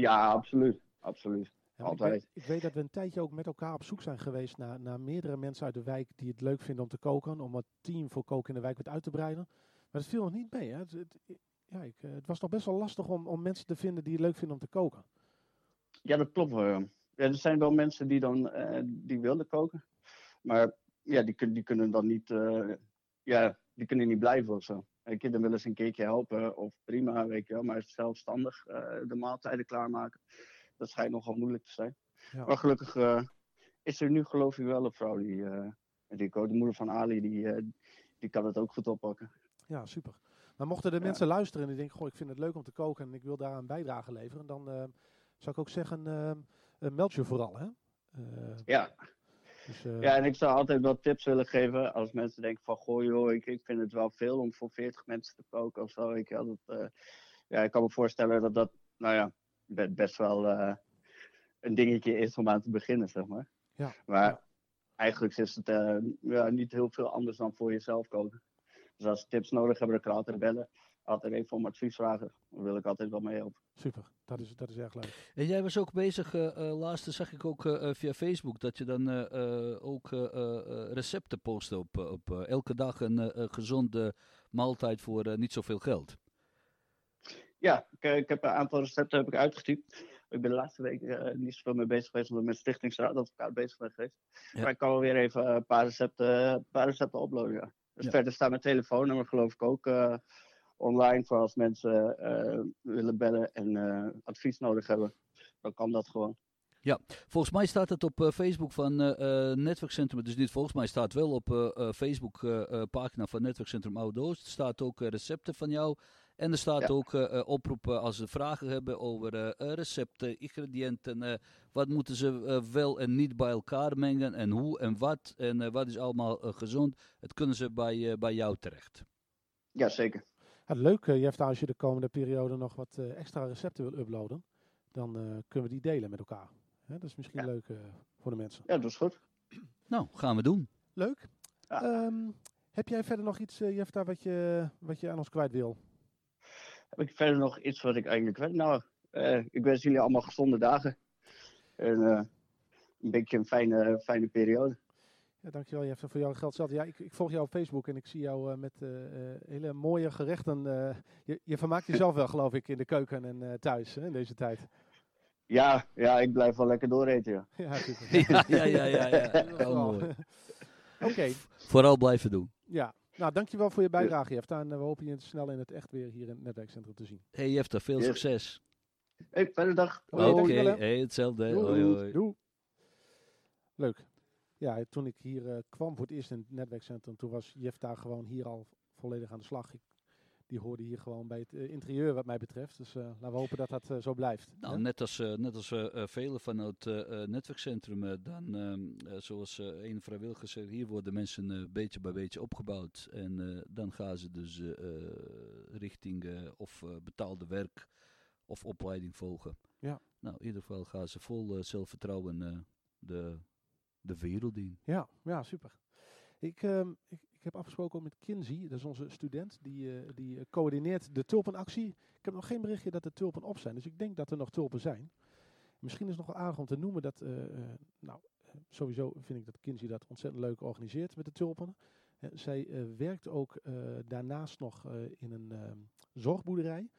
Ja, absoluut. Absoluut.
Ja, ik weet, ik weet dat we een tijdje ook met elkaar op zoek zijn geweest naar, naar meerdere mensen uit de wijk die het leuk vinden om te koken. Om het team voor koken in de wijk wat uit te breiden. Maar het viel nog niet mee. Hè? Het, het- ja, ik, eh, het was nog best wel lastig om, om mensen te vinden die het leuk vinden om te koken.
Ja, dat klopt. ja. Er zijn wel mensen die dan eh, die willen koken. Maar ja, die, die kunnen dan niet, eh, ja, die kunnen niet blijven of zo. Je, dan willen ze een keertje helpen of prima, weet je wel. Maar zelfstandig eh, de maaltijden klaarmaken, dat schijnt nogal moeilijk te zijn.
Ja.
Maar gelukkig eh, is er nu geloof ik wel een vrouw die, eh die kookt. De moeder van Ali, die, die kan het ook goed oppakken.
Ja, super. Maar mochten de
Ja.
mensen luisteren en die denken, goh, ik vind het leuk om te koken en ik wil daar een bijdrage leveren, dan zou ik ook zeggen, eh, meld je vooral. Hè?
Ja,
dus, eh,
Ja, en ik zou altijd wel tips willen geven als mensen denken van, goh joh, ik, ik vind het wel veel om voor 40 mensen te koken of zo. Ik, dat, eh, ja, ik kan me voorstellen dat dat, nou ja, be- best wel eh, een dingetje is om aan te beginnen, zeg maar.
Ja,
Maar
ja.
eigenlijk is het ja, niet heel veel anders dan voor jezelf koken. Dus als ze tips nodig hebben, dan kan ik altijd bellen. Altijd even om advies vragen. Dan wil ik altijd wel mee helpen.
Super, dat is, dat is erg leuk.
En jij was ook bezig, eh eh, laatste zag ik ook eh, via Facebook, dat je dan eh, eh, ook eh, eh, recepten post op, op eh, elke dag een gezonde maaltijd voor niet zoveel geld.
Ja, ik, ik heb een aantal recepten heb ik uitgetypt. Ik ben de laatste week niet zoveel mee bezig geweest, omdat ik met Stichtingsraadadvocaat bezig ben geweest.
Ja.
Maar ik kan wel weer even een paar recepten, een paar recepten uploaden, ja. Dus
Ja.
verder staat mijn telefoonnummer geloof ik ook eh, online voor als mensen eh, willen bellen en eh, advies nodig hebben. Dan kan dat gewoon.
Volgens mij staat het op eh, Facebook van eh, Netwerkcentrum, dus niet volgens mij, staat wel op eh, Facebook pagina van Netwerkcentrum Oude-Oost. Er staat ook recepten van jou. En er staat
Ja.
ook oproepen als ze vragen hebben over recepten, ingrediënten. wat moeten ze wel en niet bij elkaar mengen en hoe en wat. En wat is allemaal gezond. Het kunnen ze bij, bij jou terecht.
Ja, zeker.
Ja, leuk, Jefta, als je de komende periode nog wat eh, extra recepten wil uploaden, dan eh, kunnen we die delen met elkaar. Hè, dat is misschien
Ja.
leuk eh, voor de mensen.
Ja, dat is goed.
Nou, gaan we doen.
Leuk.
Ja.
Ehm, heb jij verder nog iets, uh, Jefta, wat je, wat je aan ons kwijt wil?
Heb ik verder nog iets wat ik eigenlijk weet? Nou, eh, ik wens jullie allemaal gezonde dagen. En eh, een beetje een fijne, fijne periode.
Ja, dankjewel Jefta voor jouw geld zelf. Ja, ik, ik volg jou op Facebook en ik zie jou uh, met uh, uh, hele mooie gerechten. je, je vermaakt jezelf wel, geloof ik, in de keuken en thuis hè, in deze tijd.
Ja, ja, ik blijf wel lekker dooreten, ja.
Ja,
ja, ja, ja. ja, ja. Mooi.
Oké. Okay.
Vooral blijven doen.
Ja, nou dankjewel voor je bijdrage, Jefta. En we hopen je snel in het echt weer hier in het netwerkcentrum te zien.
Hey Jefta, veel yes. succes.
Hey, fijne dag.
Oké, okay, hey, hetzelfde.
Doei.
Hoi, hoi.
Doei. Leuk. Ja, toen ik hier uh, kwam voor het eerst in het netwerkcentrum, toen was Jefta gewoon hier al volledig aan de slag. Ik, die hoorde hier gewoon bij het uh, interieur wat mij betreft. Dus uh, laten we hopen dat dat zo blijft.
Nou, hè? net als, net als velen vanuit het netwerkcentrum, dan ehm, zoals een vrijwilliger zegt, hier worden mensen beetje bij beetje opgebouwd. En dan gaan ze dus richting of betaalde werk of opleiding volgen.
Ja.
Nou, in ieder geval gaan ze vol zelfvertrouwen de, de wereld in.
Ja, ja super. Ik, uh, ik, ik, heb afgesproken met Kinsey, dat is onze student, die, uh, die uh, coördineert de tulpenactie. Ik heb nog geen berichtje dat er tulpen op zijn, dus ik denk dat er nog tulpen zijn. Misschien is het nog wel aardig om te noemen dat, uh, nou, sowieso vind ik dat Kinsey dat ontzettend leuk organiseert met de tulpen. zij werkt ook daarnaast nog in een ehm, zorgboerderij.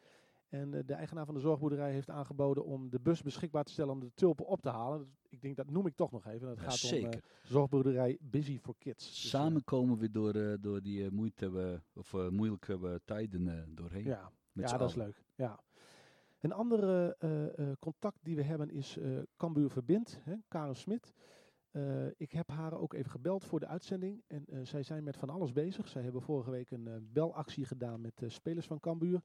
En uh, de eigenaar van de zorgboerderij heeft aangeboden om de bus beschikbaar te stellen om de tulpen op te halen. Ik denk dat noem ik toch nog even. Dat
ja,
gaat
zeker.
om uh, zorgboerderij Busy for Kids.
Dus, Samen komen we door, uh, door die moeite, of moeilijke tijden doorheen.
Ja, ja dat is leuk. Ja. Een andere eh, contact die we hebben is Cambuur Verbind, hè, Karen Smit. Uh, ik heb haar ook even gebeld voor de uitzending. En uh, zij zijn met van alles bezig. Zij hebben vorige week een uh, belactie gedaan met spelers van Cambuur.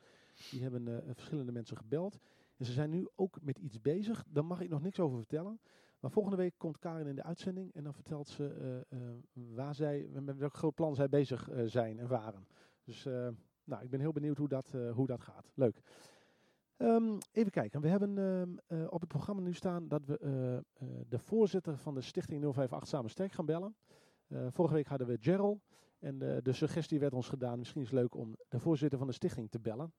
Die hebben verschillende mensen gebeld. En ze zijn nu ook met iets bezig. Daar mag ik nog niks over vertellen. Maar volgende week komt Karin in de uitzending. En dan vertelt ze waar zij, met welk groot plan zij bezig zijn en waren. Dus nou, ik ben heel benieuwd hoe dat, hoe dat gaat. Leuk. Um, even kijken, we hebben um, uh, op het programma nu staan dat we uh, uh, de voorzitter van de stichting 058 Samen Sterk gaan bellen. vorige week hadden we Gerald en de suggestie werd ons gedaan, misschien is het leuk om de voorzitter van de stichting te bellen.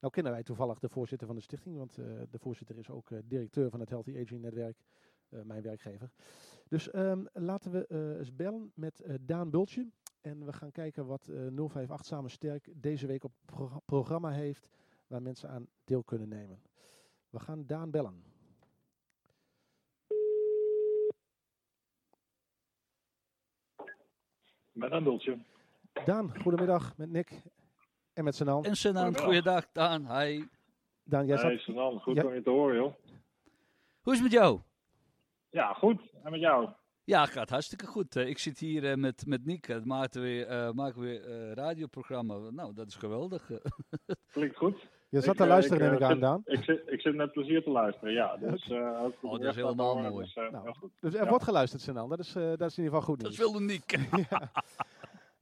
Nou kennen wij toevallig de voorzitter van de stichting, want de voorzitter is ook directeur van het Healthy Aging Netwerk, mijn werkgever. Dus um, laten we eens bellen met Daan Bultje en we gaan kijken wat 058 Samen Sterk deze week op het pro programma heeft waar mensen aan deel kunnen nemen. We gaan Daan bellen.
Met een bultje.
Daan, goedemiddag met Nick en met Senan.
En Senan, goeiedag Daan, hi.
Daan, jij
hey,
zat...
Senan, goed
Ja.
om je te horen joh.
Hoe is het met jou?
Ja, goed. En met jou?
Ja, gaat hartstikke goed. Ik zit hier eh, met, met Nick, het maken we, eh, maken we eh, radioprogramma. Nou, dat is geweldig.
Klinkt goed.
Je zat
Ik,
te
eh,
luisteren,
ik,
neem ik
eh,
aan,
zit-
Daan.
Ik zit, ik zit met plezier te luisteren, ja. Dus, eh, ook
Oh, dat is helemaal mooi.
Dus,
Nou,
goed.
Dus er
Ja.
wordt geluisterd, Senan. Dat is, eh, dat is in ieder geval goed
Dat
nieuws.
wilde Nick.
Ja.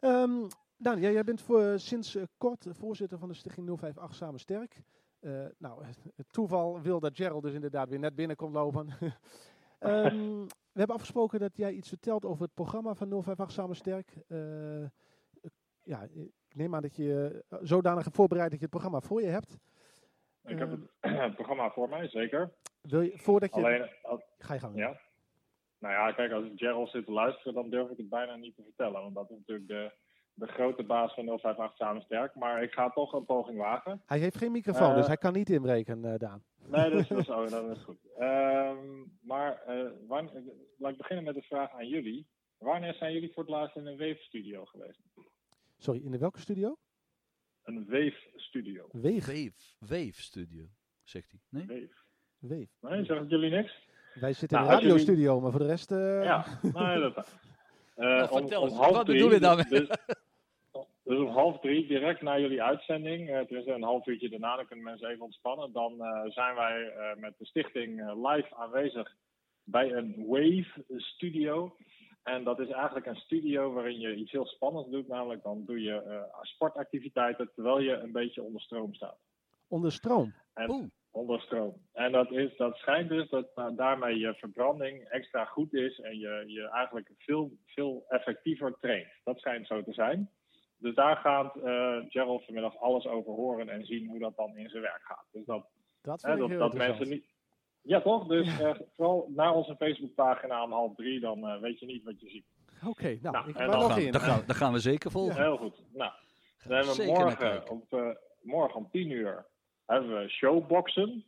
Ehm, Daan, jij, jij bent voor, sinds kort voorzitter van de stichting 058 Samen Sterk. Eh, nou, het toeval wil dat Gerald dus inderdaad weer net binnenkomt lopen. Ehm, we hebben afgesproken dat jij iets vertelt over het programma van 058 Samen Sterk. Eh, ja, ik neem aan dat je eh, zodanig hebt voorbereid dat je het programma voor je hebt.
Ik heb
Ehm,
het, het programma voor mij, zeker.
Wil je, voordat je...
Alleen, als,
Ga je gang.
ja. Nou ja, kijk, als Gerald zit te luisteren, dan durf ik het bijna niet te vertellen. Want dat is natuurlijk de, de grote baas van 058 Samen Sterk. Maar ik ga toch een poging wagen.
Hij heeft geen microfoon,
Eh,
dus hij kan niet inbreken, eh, Daan.
Nee, dat is, dat is, oh, dat is goed. Ehm, maar eh, wanneer, laat ik beginnen met de vraag aan jullie. Wanneer zijn jullie voor het laatst in een weefstudio geweest?
Sorry, in de welke studio?
Een weefstudio.
Weeg.
Wave, Wave Studio, zegt hij. Nee?
Weef.
Weeg.
Nee, zeggen jullie niks?
Wij zitten in
Nou, jullie-
radiostudio, maar voor de rest... eh,
Ja, nee, dat
Nou,
om-
vertel
om
eens,
half
wat
drie,
bedoel je daarmee?
Dus, dus om half drie, direct na jullie uitzending, eh, het is een half uurtje daarna, dan kunnen mensen even ontspannen. Dan eh, zijn wij eh, met de stichting eh, live aanwezig bij een Wave Studio. En dat is eigenlijk een studio waarin je iets heel spannends doet, namelijk dan doe je eh, sportactiviteiten terwijl je een beetje onder stroom staat.
Onder stroom.
En,
Oeh.
Onder stroom. En dat, is, dat schijnt dus dat uh, daarmee je verbranding extra goed is en je, je eigenlijk veel, veel effectiever traint. Dat schijnt zo te zijn. Dus daar gaat uh, Gerald vanmiddag alles over horen en zien hoe dat dan in zijn werk gaat. Dus dat,
Dat vind
hè,
ik
dat,
heel
dat mensen niet. Ja, toch? Dus uh, vooral naar onze Facebookpagina om half drie, dan uh, weet je niet wat je ziet.
Oké, nou,
Nou,
ik
en
ga
dan
nog
gaan,
in.
dan, gaan, dan gaan we zeker volgen.
Heel goed. Nou, dan hebben we morgen, op, uh, morgen om 10 uur hebben we showboxen.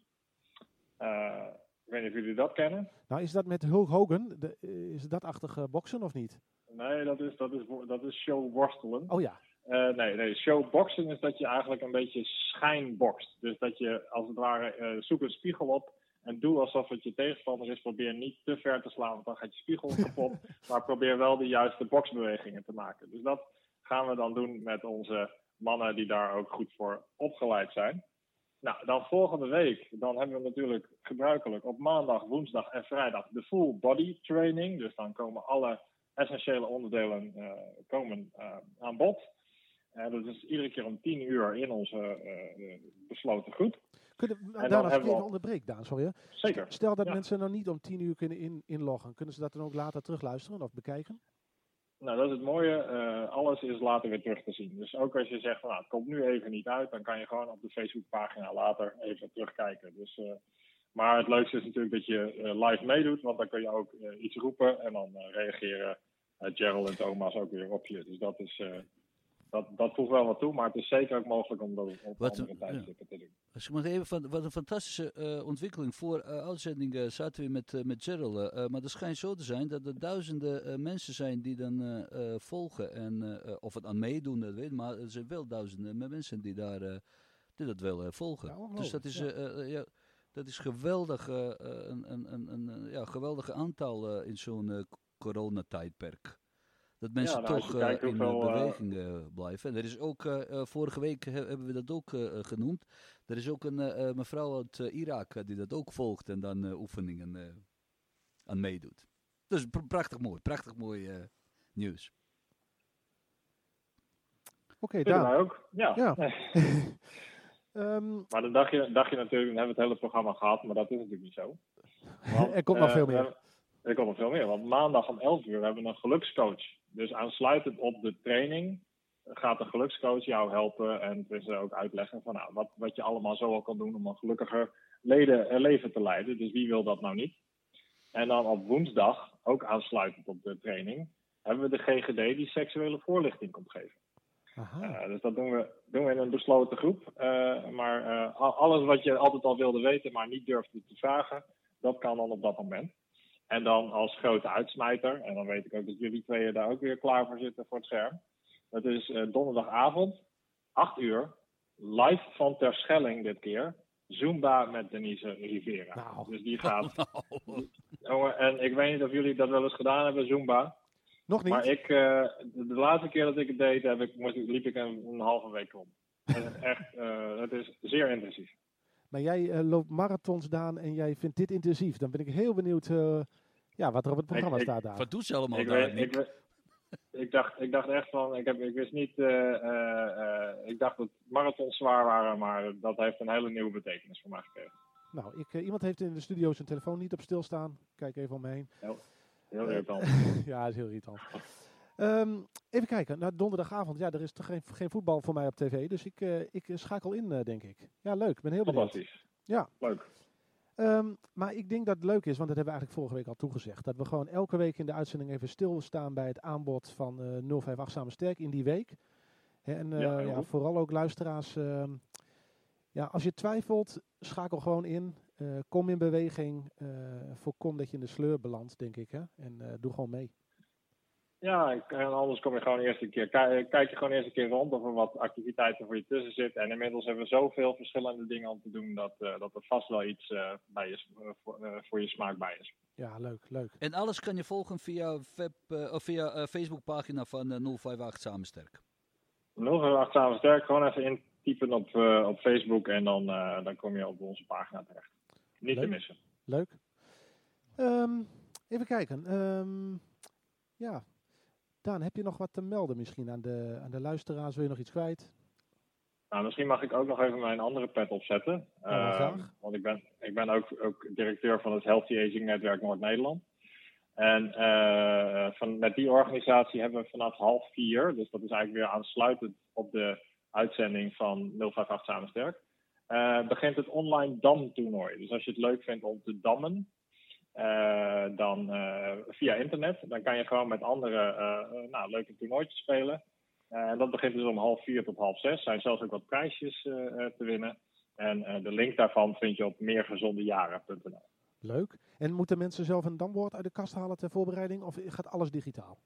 Uh, ik weet niet of jullie dat kennen.
Nou, is dat met Hulk Hogan? De, eh, is dat achtig uh, boksen of niet?
Nee, dat is, dat is, dat is showworstelen.
Oh ja.
Uh, nee, nee, showboxen is dat je eigenlijk een beetje schijnbokst. Dus dat je als het ware uh, zoek een spiegel op en doe alsof het je tegenstander is. Probeer niet te ver te slaan, want dan gaat je spiegel kapot. maar probeer wel de juiste boksbewegingen te maken. Dus dat gaan we dan doen met onze mannen die daar ook goed voor opgeleid zijn. Nou, dan volgende week, dan hebben we natuurlijk gebruikelijk op maandag, woensdag en vrijdag de full body training. Dus dan komen alle essentiële onderdelen uh, komen, uh, aan bod. Dat is iedere keer om 10 uur in onze uh, besloten groep.
Kunnen,
En
Daan,
dan
als ik
we
even
al-
onderbreek, Daan, sorry. hè.
Zeker.
Stel dat
Ja.
mensen nou niet om tien uur kunnen in, inloggen. Kunnen ze dat dan ook later terugluisteren of bekijken?
Nou, dat is het mooie. Eh, alles is later weer terug te zien. Dus ook als je zegt van nou, het komt nu even niet uit, dan kan je gewoon op de Facebookpagina later even terugkijken. Dus, eh, maar het leukste is natuurlijk dat je eh, live meedoet, want dan kun je ook eh, iets roepen en dan eh, reageren eh, Gerald en Thomas ook weer op je. Dus dat is. Eh, dat, dat voegt wel wat toe, maar het is zeker ook mogelijk om dat op
Wat,
andere
ja.
tijdstippen te doen.
Als ik mag even van, wat een fantastische eh, ontwikkeling. Voor uh, uitzending uh, zaten we met, uh, met Gerald. Uh, maar het schijnt zo te zijn dat er duizenden uh, mensen zijn die dan uh, uh, volgen. En, uh, of het aan meedoen, dat weet ik. Maar er zijn wel duizenden mensen die, daar, uh, die dat wel uh, volgen.
Ja,
dus dat is,
ja.
uh, uh, ja, dat is geweldig, uh, een, een, een, een ja, geweldig aantal uh, in zo'n uh, coronatijdperk. Dat mensen
nou,
toch uh,
kijkt
in
hoeveel,
uh,
uh,
beweging uh, blijven. En er is ook, vorige week he- hebben we dat ook genoemd. Er is ook een mevrouw uit Irak uh, die dat ook volgt en dan uh, oefeningen uh, aan meedoet. Dus pr- prachtig mooi, prachtig mooi uh, nieuws.
Oké,
wij ook. Ja.
Ja. Ehm,
Maar dan dacht je, dacht je natuurlijk, dan hebben we het hele programma gehad, maar dat is natuurlijk niet zo. Want,
er komt nog
eh,
veel meer.
hebben- Er komt nog veel meer, want maandag om 11 uur hebben we een gelukscoach. Dus aansluitend op de training gaat de gelukscoach jou helpen en dus ook uitleggen van nou, wat, wat je allemaal zo al kan doen om een gelukkiger leden, eh, leven te leiden. Dus wie wil dat nou niet? En dan op woensdag, ook aansluitend op de training, hebben we de GGD die seksuele voorlichting komt geven.
aha.
Uh, dus dat doen we, doen we in een besloten groep. Uh, maar uh, al- alles wat je altijd al wilde weten, maar niet durfde te vragen, dat kan dan op dat moment. En dan als grote uitsmijter, en dan weet ik ook dat jullie tweeën daar ook weer klaar voor zitten voor het scherm. Dat is uh, donderdagavond, 8 uur, live van Terschelling dit keer. Zumba met Denise Rivera.
Nou.
Dus die gaat.
Nou,
en ik weet niet of jullie dat wel eens gedaan hebben, Zumba.
Nog niet?
Maar ik, uh, de, laatste keer dat ik het deed, heb ik, liep ik een, een halve week om. Het is echt, uh, het is zeer intensief.
Maar jij eh, loopt marathons, Daan, en jij vindt dit intensief. Dan ben ik heel benieuwd eh, ja, wat er op het programma
ik-
staat, Daan.
wat doet ze allemaal
Ik,
daar,
weet,
Nick?
ik, dacht, ik dacht echt van, ik, heb, ik wist niet, uh, uh, ik dacht dat marathons zwaar waren, maar dat heeft een hele nieuwe betekenis voor mij gekregen.
Nou, ik, eh, iemand heeft in de studio zijn telefoon niet op stilstaan. Kijk even om me heen.
Heel irritant.
ja, dat is heel irritant. Ehm, even kijken, nou, donderdagavond, ja, er is toch geen, geen voetbal voor mij op tv, dus ik, eh, ik schakel in, eh, denk ik. Ja, leuk, ik ben heel benieuwd.
Fantastisch.
Ja.
Leuk.
Ehm, maar ik denk dat het leuk is, want dat hebben we eigenlijk vorige week al toegezegd. Dat we gewoon elke week in de uitzending even stilstaan bij het aanbod van eh 058 Samen Sterk in die week. En eh,
Ja,
vooral ook luisteraars. ehm, ja, als je twijfelt, schakel gewoon in. Eh, kom in beweging. eh, voorkom dat je in de sleur belandt, denk ik. Hè? En eh, doe gewoon mee.
Ja, en- en anders kom je gewoon eerst een keer, kijk, kijk je gewoon eerst een keer rond of er wat activiteiten voor je tussen zitten. En inmiddels hebben we zoveel verschillende dingen om te doen dat, eh, dat er vast wel iets eh, bij je, eh, voor, eh, voor je smaak bij is.
Ja, leuk, leuk.
En alles kan je volgen via, web, eh, of via eh, Facebookpagina van eh 058 Samensterk.
Nog een acht samen sterk, gewoon even intypen op, eh, op Facebook en dan, eh, dan kom je op onze pagina terecht. Niet te missen.
Leuk. Ehm, even kijken. Ehm, ja, Daan, heb je nog wat te melden misschien aan de, aan de luisteraars? Wil je nog iets kwijt?
Nou, misschien mag ik ook nog even mijn andere pet opzetten.
Ja,
Eh,
graag.
want ik ben, ik ben ook, ook directeur van het Healthy Aging Netwerk Noord-Nederland. En eh, van, met die organisatie hebben we vanaf half vier, dus dat is eigenlijk weer aansluitend op de uitzending van 058 Samen Sterk, eh, begint het online damtoernooi. Dus als je het leuk vindt om te dammen, eh, dan eh, via internet, dan kan je gewoon met anderen eh, eh, nou, leuke toernooitjes spelen. Eh, en dat begint dus om half vier tot half zes. Er zijn zelfs ook wat prijsjes te winnen. En eh, de link daarvan vind je op meergezondejaren.nl.
Leuk. En moeten mensen zelf een damwoord uit de kast halen ter voorbereiding? Of gaat alles digitaal?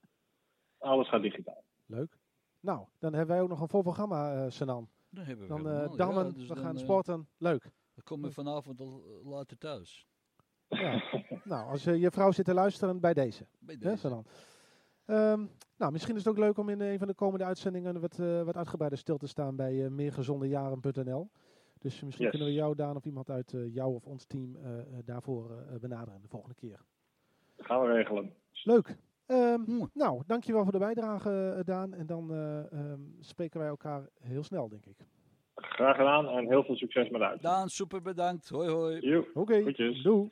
Alles gaat digitaal.
Leuk. Nou, dan hebben wij ook nog een vol programma, eh Sanan.
Dat hebben we
Dan
helemaal,
eh
ja,
dammen,
dus
we
dan,
gaan sporten. Leuk.
Dan kom je vanavond al later thuis.
Ja. nou, als eh, je vrouw zit te luisteren, bij deze.
Bij
Hè,
deze.
Ehm, nou, misschien is het ook leuk om in een van de komende uitzendingen wat, eh, wat uitgebreider stil te staan bij eh meergezondejaren.nl. Dus misschien
Yes.
kunnen we jou, Daan, of iemand uit eh, jou of ons team eh, eh, daarvoor eh, benaderen de volgende keer.
Dat gaan we regelen.
Leuk. Ehm,
Mooi.
nou, dankjewel voor de bijdrage, eh, Daan. En dan eh, ehm, spreken wij elkaar heel snel, denk ik.
Graag gedaan en heel veel succes met uitzending.
Daan, super bedankt. Hoi hoi.
Oké, doei.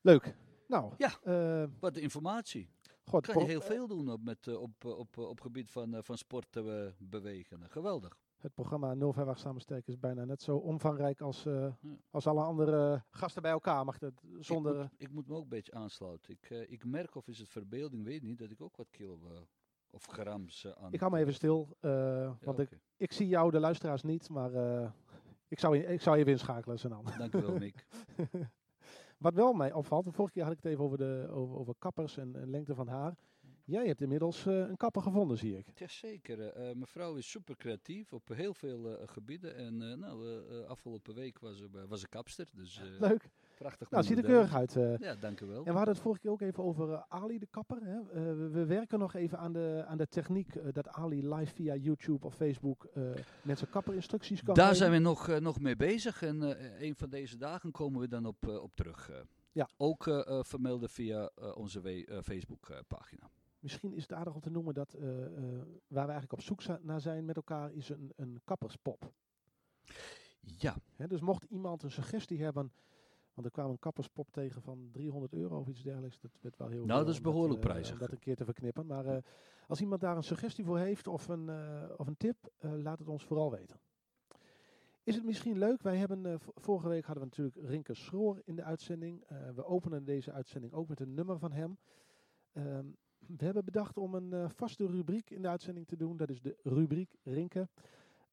Leuk. Nou,
Ja.
eh,
Wat de informatie.
God,
Kan je heel veel doen op, met, eh, op, eh, op, op gebied van, van sport eh, bewegen. Geweldig.
het programma 058 Samensterk is bijna net zo omvangrijk als,
Ja.
als alle andere gasten bij elkaar. Mag het zonder...
Ik moet, ik moet me ook een beetje aansluiten. Ik, ik merk, of is het verbeelding, weet niet, dat ik ook wat kilo of grams aan...
ik hou me even stil,
Ja,
want ik, ik zie jou, de luisteraars, niet. Maar ik, zou, je- ik zou even inschakelen.
Dank u wel, Mick.
Wat wel mij opvalt, de vorige keer had ik het even over, de, over, over kappers en, en lengte van haar. Jij hebt inmiddels eh, een kapper gevonden, zie ik.
Jazeker. eh mijn vrouw is super creatief op heel veel eh, gebieden. En eh, nou, eh, eh, afgelopen week was ze, was ze kapster. Dus eh,
Leuk.
prachtig.
Nou, ziet er keurig uit. eh.
Ja, dank u wel.
En we hadden het vorige keer ook even over eh, Ali de kapper. Hè? Eh, we, we werken nog even aan de, aan de techniek eh, dat Ali live via YouTube of Facebook eh, mensen kapperinstructies kan
Daar
geven.
zijn we nog, eh, nog mee bezig en eh, een van deze dagen komen we dan op, eh, op terug. eh.
Ja.
Ook eh, eh, vermelden via eh, onze we- eh, Facebook-pagina.
Misschien is het aardig om te noemen dat eh, eh, waar we eigenlijk op zoek naar zijn met elkaar is een, een kapperspop.
ja,
dus mocht iemand een suggestie hebben, want er kwam een kapperspop tegen van 300 euro of iets dergelijks. Dat werd wel heel
Nou, dat is
om
behoorlijk
eh,
prijzig.
om dat een keer te verknippen. Maar als iemand daar een suggestie voor heeft of een, of een tip, laat het ons vooral weten. Is het misschien leuk? Wij hebben vorige week hadden we natuurlijk Rinke Schroor in de uitzending. We openen deze uitzending ook met een nummer van hem. Ehm, we hebben bedacht om een eh, vaste rubriek in de uitzending te doen. Dat is de rubriek Rinke.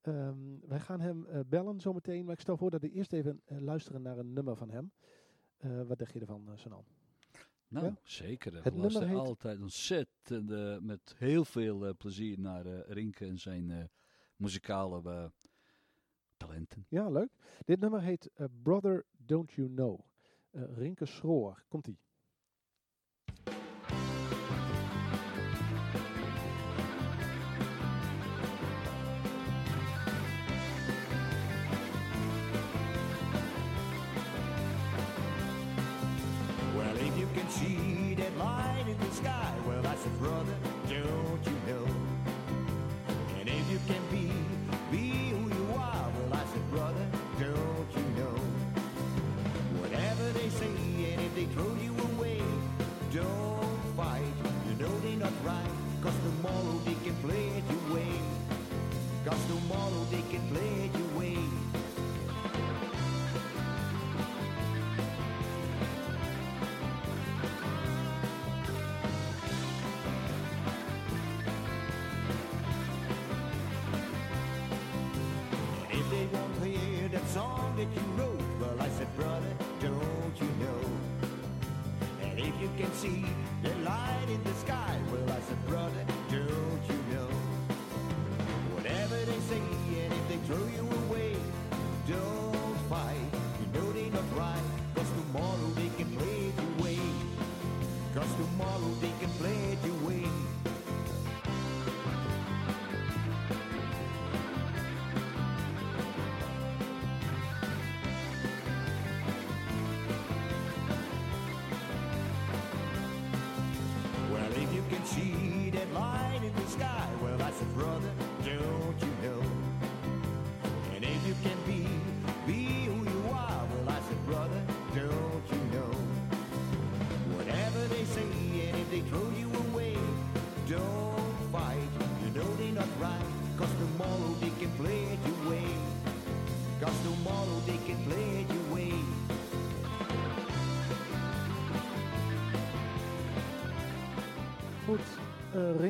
Ehm, wij gaan hem eh, bellen zometeen. Maar ik stel voor dat we eerst even eh, luisteren naar een nummer van hem. Wat denk je ervan, uh, Sanan?
nou
Ja?
zeker.
Het
We luisteren
heet-
altijd ontzettend met heel veel plezier naar Rinke en zijn muzikale talenten.
Ja, leuk. Dit nummer heet Brother Don't You Know. Rinke Schroor. Komt-ie.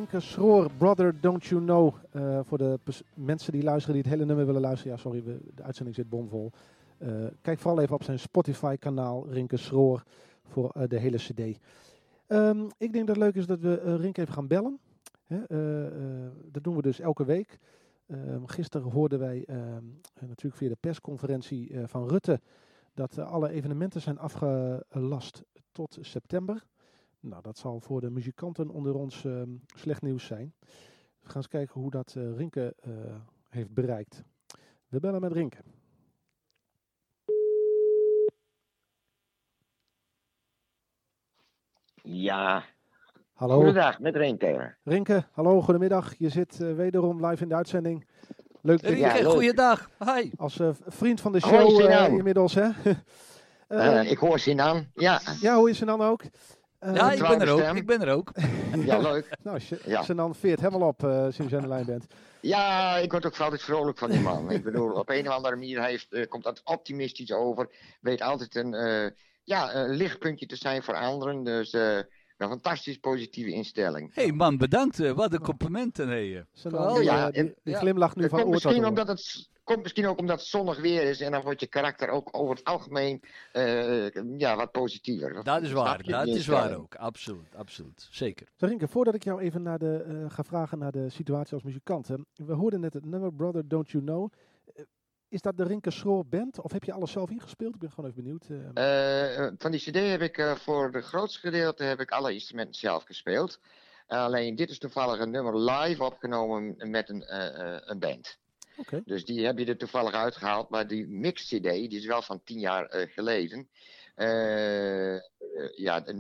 Rinke Schroor, Brother Don't You Know. Eh, voor de mensen die luisteren, die het hele nummer willen luisteren. Ja, sorry, de uitzending zit bomvol. Eh, kijk vooral even op zijn Spotify-kanaal, Rinke Schroor, voor eh, de hele CD. Ehm, ik denk dat het leuk is dat we Rinke even gaan bellen. Hè, dat doen we dus elke week. Ehm, gisteren hoorden wij ehm, eh, natuurlijk via de persconferentie van Rutte dat alle evenementen zijn afgelast tot september. Nou, dat zal voor de muzikanten onder ons ehm, slecht nieuws zijn. We gaan eens kijken hoe dat eh, Rinke eh, heeft bereikt. We bellen met Rinke.
Ja,
Hallo.
goedendag, met Renke.
Rinke, hallo, goedemiddag. Je zit eh, wederom live in de uitzending. Leuk dat je
Ja,
goeiedag. Hi.
als eh, vriend van de show inmiddels, hè?
Ik hoor Sinan. Ja,
ja, hoe is ze dan ook? Eh,
Ja, ik ben er ook.
stem.
Ik ben er ook.
ja, leuk.
Nou,
Ja.
Sinan veert helemaal op eh, sinds je aan de lijn bent.
Ja, ik word ook altijd vrolijk van die man. ik bedoel, op een of andere manier hij heeft, eh, komt dat optimistisch over. Weet altijd een, eh, ja, een lichtpuntje te zijn voor anderen. Dus eh, een fantastisch positieve instelling.
hey man, bedankt. eh, Wat een complimenten. Hey.
Ja,
die,
en-
die
ja.
glimlacht nu
Het
van
komt
oor tot
misschien, omdat het, komt misschien ook omdat het zonnig weer is. En dan wordt je karakter ook over het algemeen eh, ja, wat positiever.
Dat is waar. Dat is waar ook. Absoluut. Absoluut. Zeker.
Rinke, voordat ik jou even naar de, eh, ga vragen naar de situatie als muzikant. hè. We hoorden net het nummer Brother Don't You Know. Eh, is dat de Rinke Schroor band of heb je alles zelf ingespeeld? Ik ben gewoon even benieuwd.
van die CD heb ik eh, voor het grootste gedeelte heb ik alle instrumenten zelf gespeeld. alleen dit is toevallig een nummer live opgenomen met een, eh, eh, een band.
Oké.
Dus die heb je er toevallig uitgehaald. Maar die mix-CD, die is wel van tien jaar eh, geleden. Eh, eh, ja, de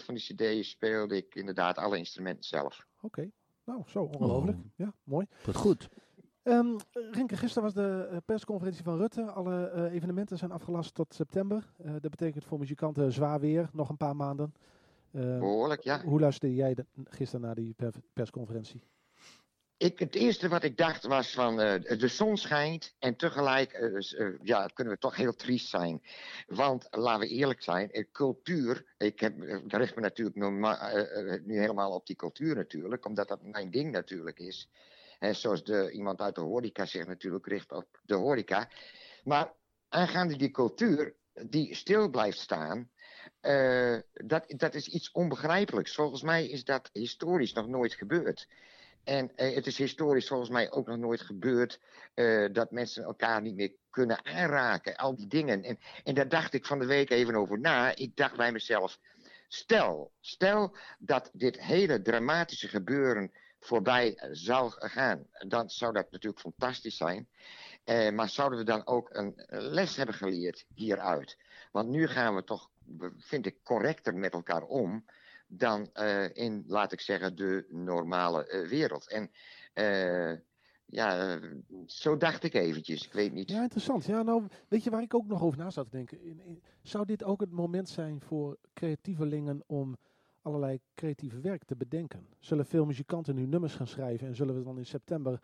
90% van die CD speelde ik inderdaad alle instrumenten zelf.
Oké, nou zo, ongelooflijk.
Oh.
Ja, mooi.
Goed.
Ehm Rinke, gisteren was de persconferentie van Rutte. Alle eh, evenementen zijn afgelast tot september. Eh, dat betekent voor muzikanten zwaar weer, nog een paar maanden. Ehm,
Behoorlijk, ja.
Hoe luisterde jij de- gisteren naar die per- persconferentie?
Ik, het eerste wat ik dacht was van eh, de zon schijnt en tegelijk eh, eh, ja, kunnen we toch heel triest zijn. Want laten we eerlijk zijn, cultuur, ik heb, richt me natuurlijk nu helemaal op die cultuur natuurlijk, omdat dat mijn ding natuurlijk is. En zoals de, iemand uit de horeca zich natuurlijk richt op de horeca. Maar aangaande die cultuur die stil blijft staan, dat, dat is iets onbegrijpelijks. Volgens mij is dat historisch nog nooit gebeurd. En eh, het is historisch volgens mij ook nog nooit gebeurd eh, dat mensen elkaar niet meer kunnen aanraken. Al die dingen. En, en daar dacht ik van de week even over na. Ik dacht bij mezelf, stel, stel dat dit hele dramatische gebeuren voorbij eh, zou gaan. Dan zou dat natuurlijk fantastisch zijn. Maar zouden we dan ook een les hebben geleerd hieruit? Want nu gaan we toch, vind ik, correcter met elkaar om dan eh, in, laat ik zeggen, de normale eh, wereld. En eh, ja, zo dacht ik eventjes. Ik weet niet.
Ja, interessant. Ja, nou, weet je waar ik ook nog over na zat te denken? Zou dit ook het moment zijn voor creatievelingen om allerlei creatieve werk te bedenken? Zullen veel muzikanten nu nummers gaan schrijven en zullen we dan in september,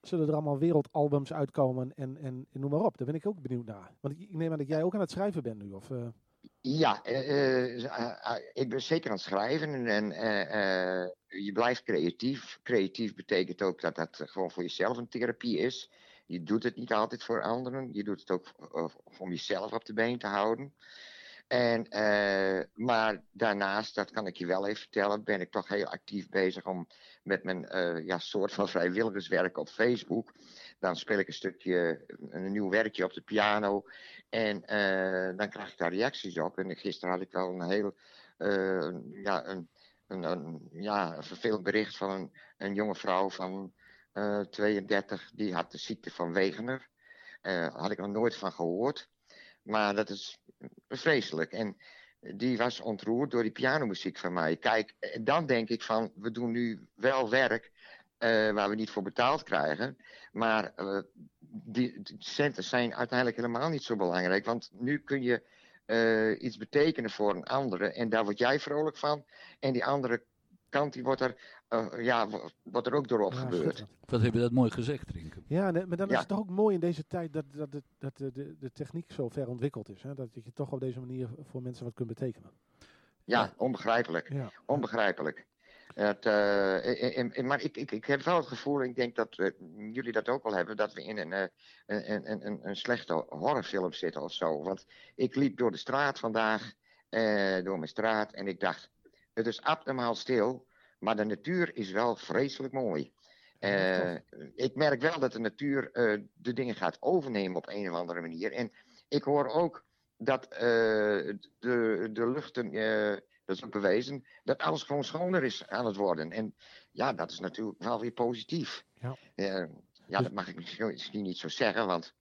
zullen er allemaal wereldalbums uitkomen en, en, noem maar op? Daar ben ik ook benieuwd naar. Want ik, neem aan dat jij ook aan het schrijven bent nu, of...
Ja, eh, eh, eh, ik ben zeker aan het schrijven en, je blijft creatief. Creatief betekent ook dat dat gewoon voor jezelf een therapie is. Je doet het niet altijd voor anderen, je doet het ook om jezelf op de been te houden. En, maar daarnaast, dat kan ik je wel even vertellen, ben ik toch heel actief bezig om met mijn ja, soort van vrijwilligerswerk op Facebook. Dan speel ik een stukje, een nieuw werkje op de piano. En eh, dan krijg ik daar reacties op. En gisteren had ik wel een heel, eh, ja, een, een, ja, een vervelend bericht van een, een jonge vrouw van eh 32. Die had de ziekte van Wegener. Eh had ik nog nooit van gehoord. Maar dat is vreselijk. En die was ontroerd door die pianomuziek van mij. Kijk, dan denk ik van, we doen nu wel werk eh, waar we niet voor betaald krijgen. Maar eh, die, die centen zijn uiteindelijk helemaal niet zo belangrijk. Want nu kun je eh, iets betekenen voor een andere. En daar word jij vrolijk van. En die andere kant, die wordt er, eh, ja, wo- wordt er ook door
Ja,
opgebeurd.
schitterend.
Wat heb je dat mooi gezegd, Rinke.
Ja, nee, maar dan is
Ja.
het toch ook mooi in deze tijd dat, dat, de, dat de, de, de techniek zo ver ontwikkeld is. Hè? Dat je toch op deze manier voor mensen wat kunt betekenen.
Ja, onbegrijpelijk.
Ja.
Onbegrijpelijk. Het, eh, en- maar ik, ik, ik heb wel het gevoel, ik denk dat eh, jullie dat ook wel hebben, dat we in een, eh, een, een, een, een slechte horrorfilm zitten of zo. Want ik liep door de straat vandaag, door mijn straat, en ik dacht, het is abnormaal stil, maar de natuur is wel vreselijk mooi. Ik merk wel dat de natuur de dingen gaat overnemen op een of andere manier. En ik hoor ook dat de, de luchten, dat is ook bewezen, dat alles gewoon schoner is aan het worden. En ja, dat is natuurlijk wel weer positief.
Ja.
Ja,
Dus-
dat mag ik misschien niet zo zeggen, want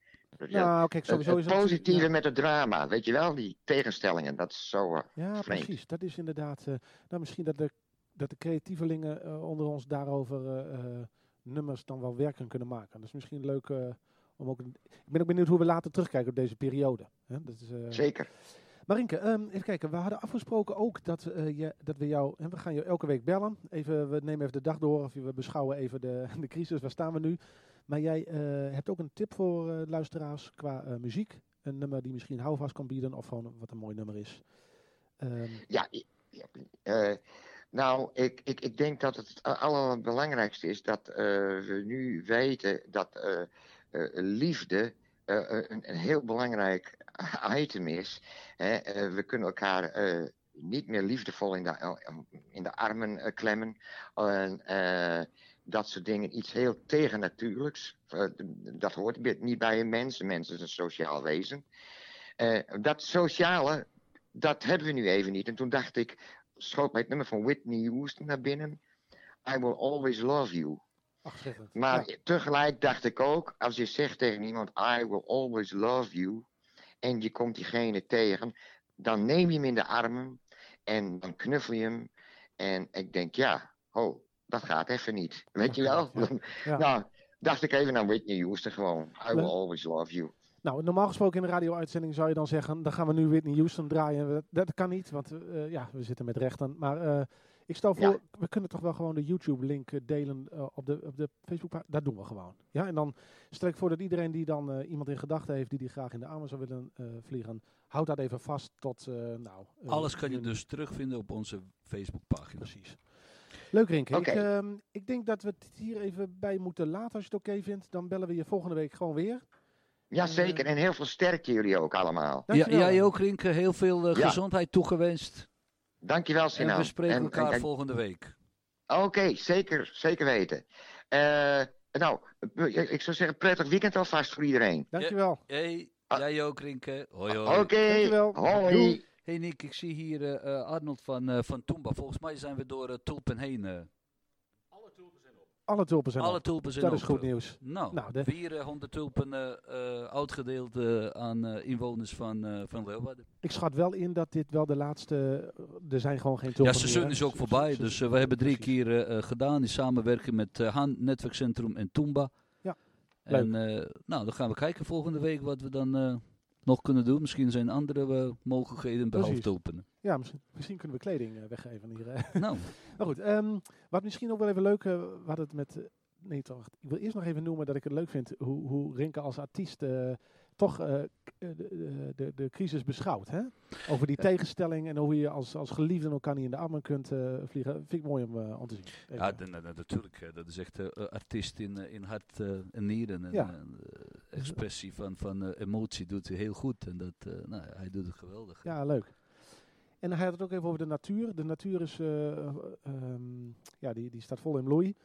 ja,
Nou, kijk,
het,
sowieso
het positieve
ja.
met het drama, weet je wel, die tegenstellingen, dat is zo eh,
Ja,
vreemd.
precies. Dat is inderdaad. eh, nou, misschien dat de, dat de creatievelingen eh, onder ons daarover nummers dan wel werken kunnen maken. Dat is misschien leuk om ook. Ik ben ook benieuwd hoe we later terugkijken op deze periode. Hè? Dat is,
Zeker.
Marinke, ehm, even kijken. We hadden afgesproken ook dat, eh, je, dat we jou. We gaan jou elke week bellen. Even, we nemen even de dag door. Of we beschouwen even de, de crisis. Waar staan we nu? Maar jij eh, hebt ook een tip voor eh, luisteraars qua muziek. Een nummer die misschien houvast kan bieden. Of gewoon wat een mooi nummer is. Ehm,
Ja, nou, ik, ik, ik denk dat het allerbelangrijkste is dat we nu weten dat liefde een, een heel belangrijk item is. Hè? Eh, we kunnen elkaar eh, niet meer liefdevol in de, in de armen eh, klemmen. En, eh, dat soort dingen, iets heel tegennatuurlijks. Eh, dat hoort niet bij een mens. Een mens is een sociaal wezen. Eh, dat sociale, dat hebben we nu even niet. En toen dacht ik, schoot mij het nummer van Whitney Houston naar binnen. I will always love you.
ach.
Maar
Ja.
tegelijk dacht ik ook, als je zegt tegen iemand, I will always love you. En je komt diegene tegen, dan neem je hem in de armen. En dan knuffel je hem. En ik denk, ja, oh, dat gaat even niet. Weet je wel?
Ja, ja.
Nou, dacht ik even aan Whitney Houston gewoon. I will always love you.
Nou, normaal gesproken in de radio-uitzending zou je dan zeggen, dan gaan we nu Whitney Houston draaien. Dat, dat kan niet, want eh, ja, we zitten met rechten. Maar eh, ik stel voor,
Ja.
we kunnen toch wel gewoon de YouTube-link eh, delen eh, op de, op de facebook Dat doen we gewoon. Ja, en dan stel ik voor dat iedereen die dan eh, iemand in gedachten heeft die die graag in de armen zou willen eh, vliegen, houd dat even vast tot, eh, nou...
Alles kan je dus terugvinden op onze Facebookpagina.
Precies. Leuk, Rink. Ik, ehm, ik denk dat we het hier even bij moeten laten. Als je het oké vindt, dan bellen we je volgende week gewoon weer.
Ja,
Eh,
zeker. En heel veel sterkte jullie ook allemaal.
Ja, jij ook, Rinke. Heel veel
Ja.
gezondheid toegewenst.
Dankjewel,
En
Sinan.
we spreken
En-
elkaar
en- en-
volgende week.
Oké, zeker, zeker weten. Eh, nou, eh, ik zou zeggen, prettig weekend alvast voor iedereen.
Dankjewel.
Hey,
Ah.
jij ook, Rinke. Hoi,
Oké,
hoi.
Dankjewel.
hoi.
Doei.
Hey Nick, ik zie hier eh, Arnold van, eh van Toomba. Volgens mij zijn we door tulpen heen.
Alle tulpen zijn
alle
op.
tulpen zijn
Dat is goed nieuws.
Nou,
Nou, de-
400 tulpen eh, eh, uitgedeeld eh, aan inwoners van, van Leeuwarden.
Ik schat wel in dat dit wel de laatste... Er zijn gewoon geen tulpen
Ja, seizoen is ook
Se-
voorbij. Dus we hebben drie keer gedaan in samenwerking met Han, Netwerkcentrum en Toomba.
Ja,
En nou, dan gaan we kijken volgende week wat we dan nog kunnen doen. Misschien zijn andere eh, mogelijkheden behalve tulpen.
Ja, misschien, misschien kunnen we kleding eh, weggeven hier. eh.
nou,
maar goed, ehm, wat misschien ook wel even leuk... we hadden het met... nee, toch. Ik wil eerst nog even noemen dat ik het leuk vind hoe, hoe Rinke als artiest... toch eh, eh, de, de, crisis beschouwt. Hè? Over die tegenstelling en hoe je als, als geliefden elkaar niet in de armen kunt eh, vliegen. Vind ik mooi om, eh, te zien. Even.
Ja, de- natuurlijk. eh, Dat is echt eh, eh, artiest in, eh, in hart eh, en nieren. En,
Ja.
eh, eh, expressie van, van eh, emotie doet hij heel goed. En dat, eh, nou, hij doet het geweldig.
Ja, leuk. En hij had het ook even over de natuur. De natuur is, eh, eh, ehm, ja, die, die staat vol in bloei.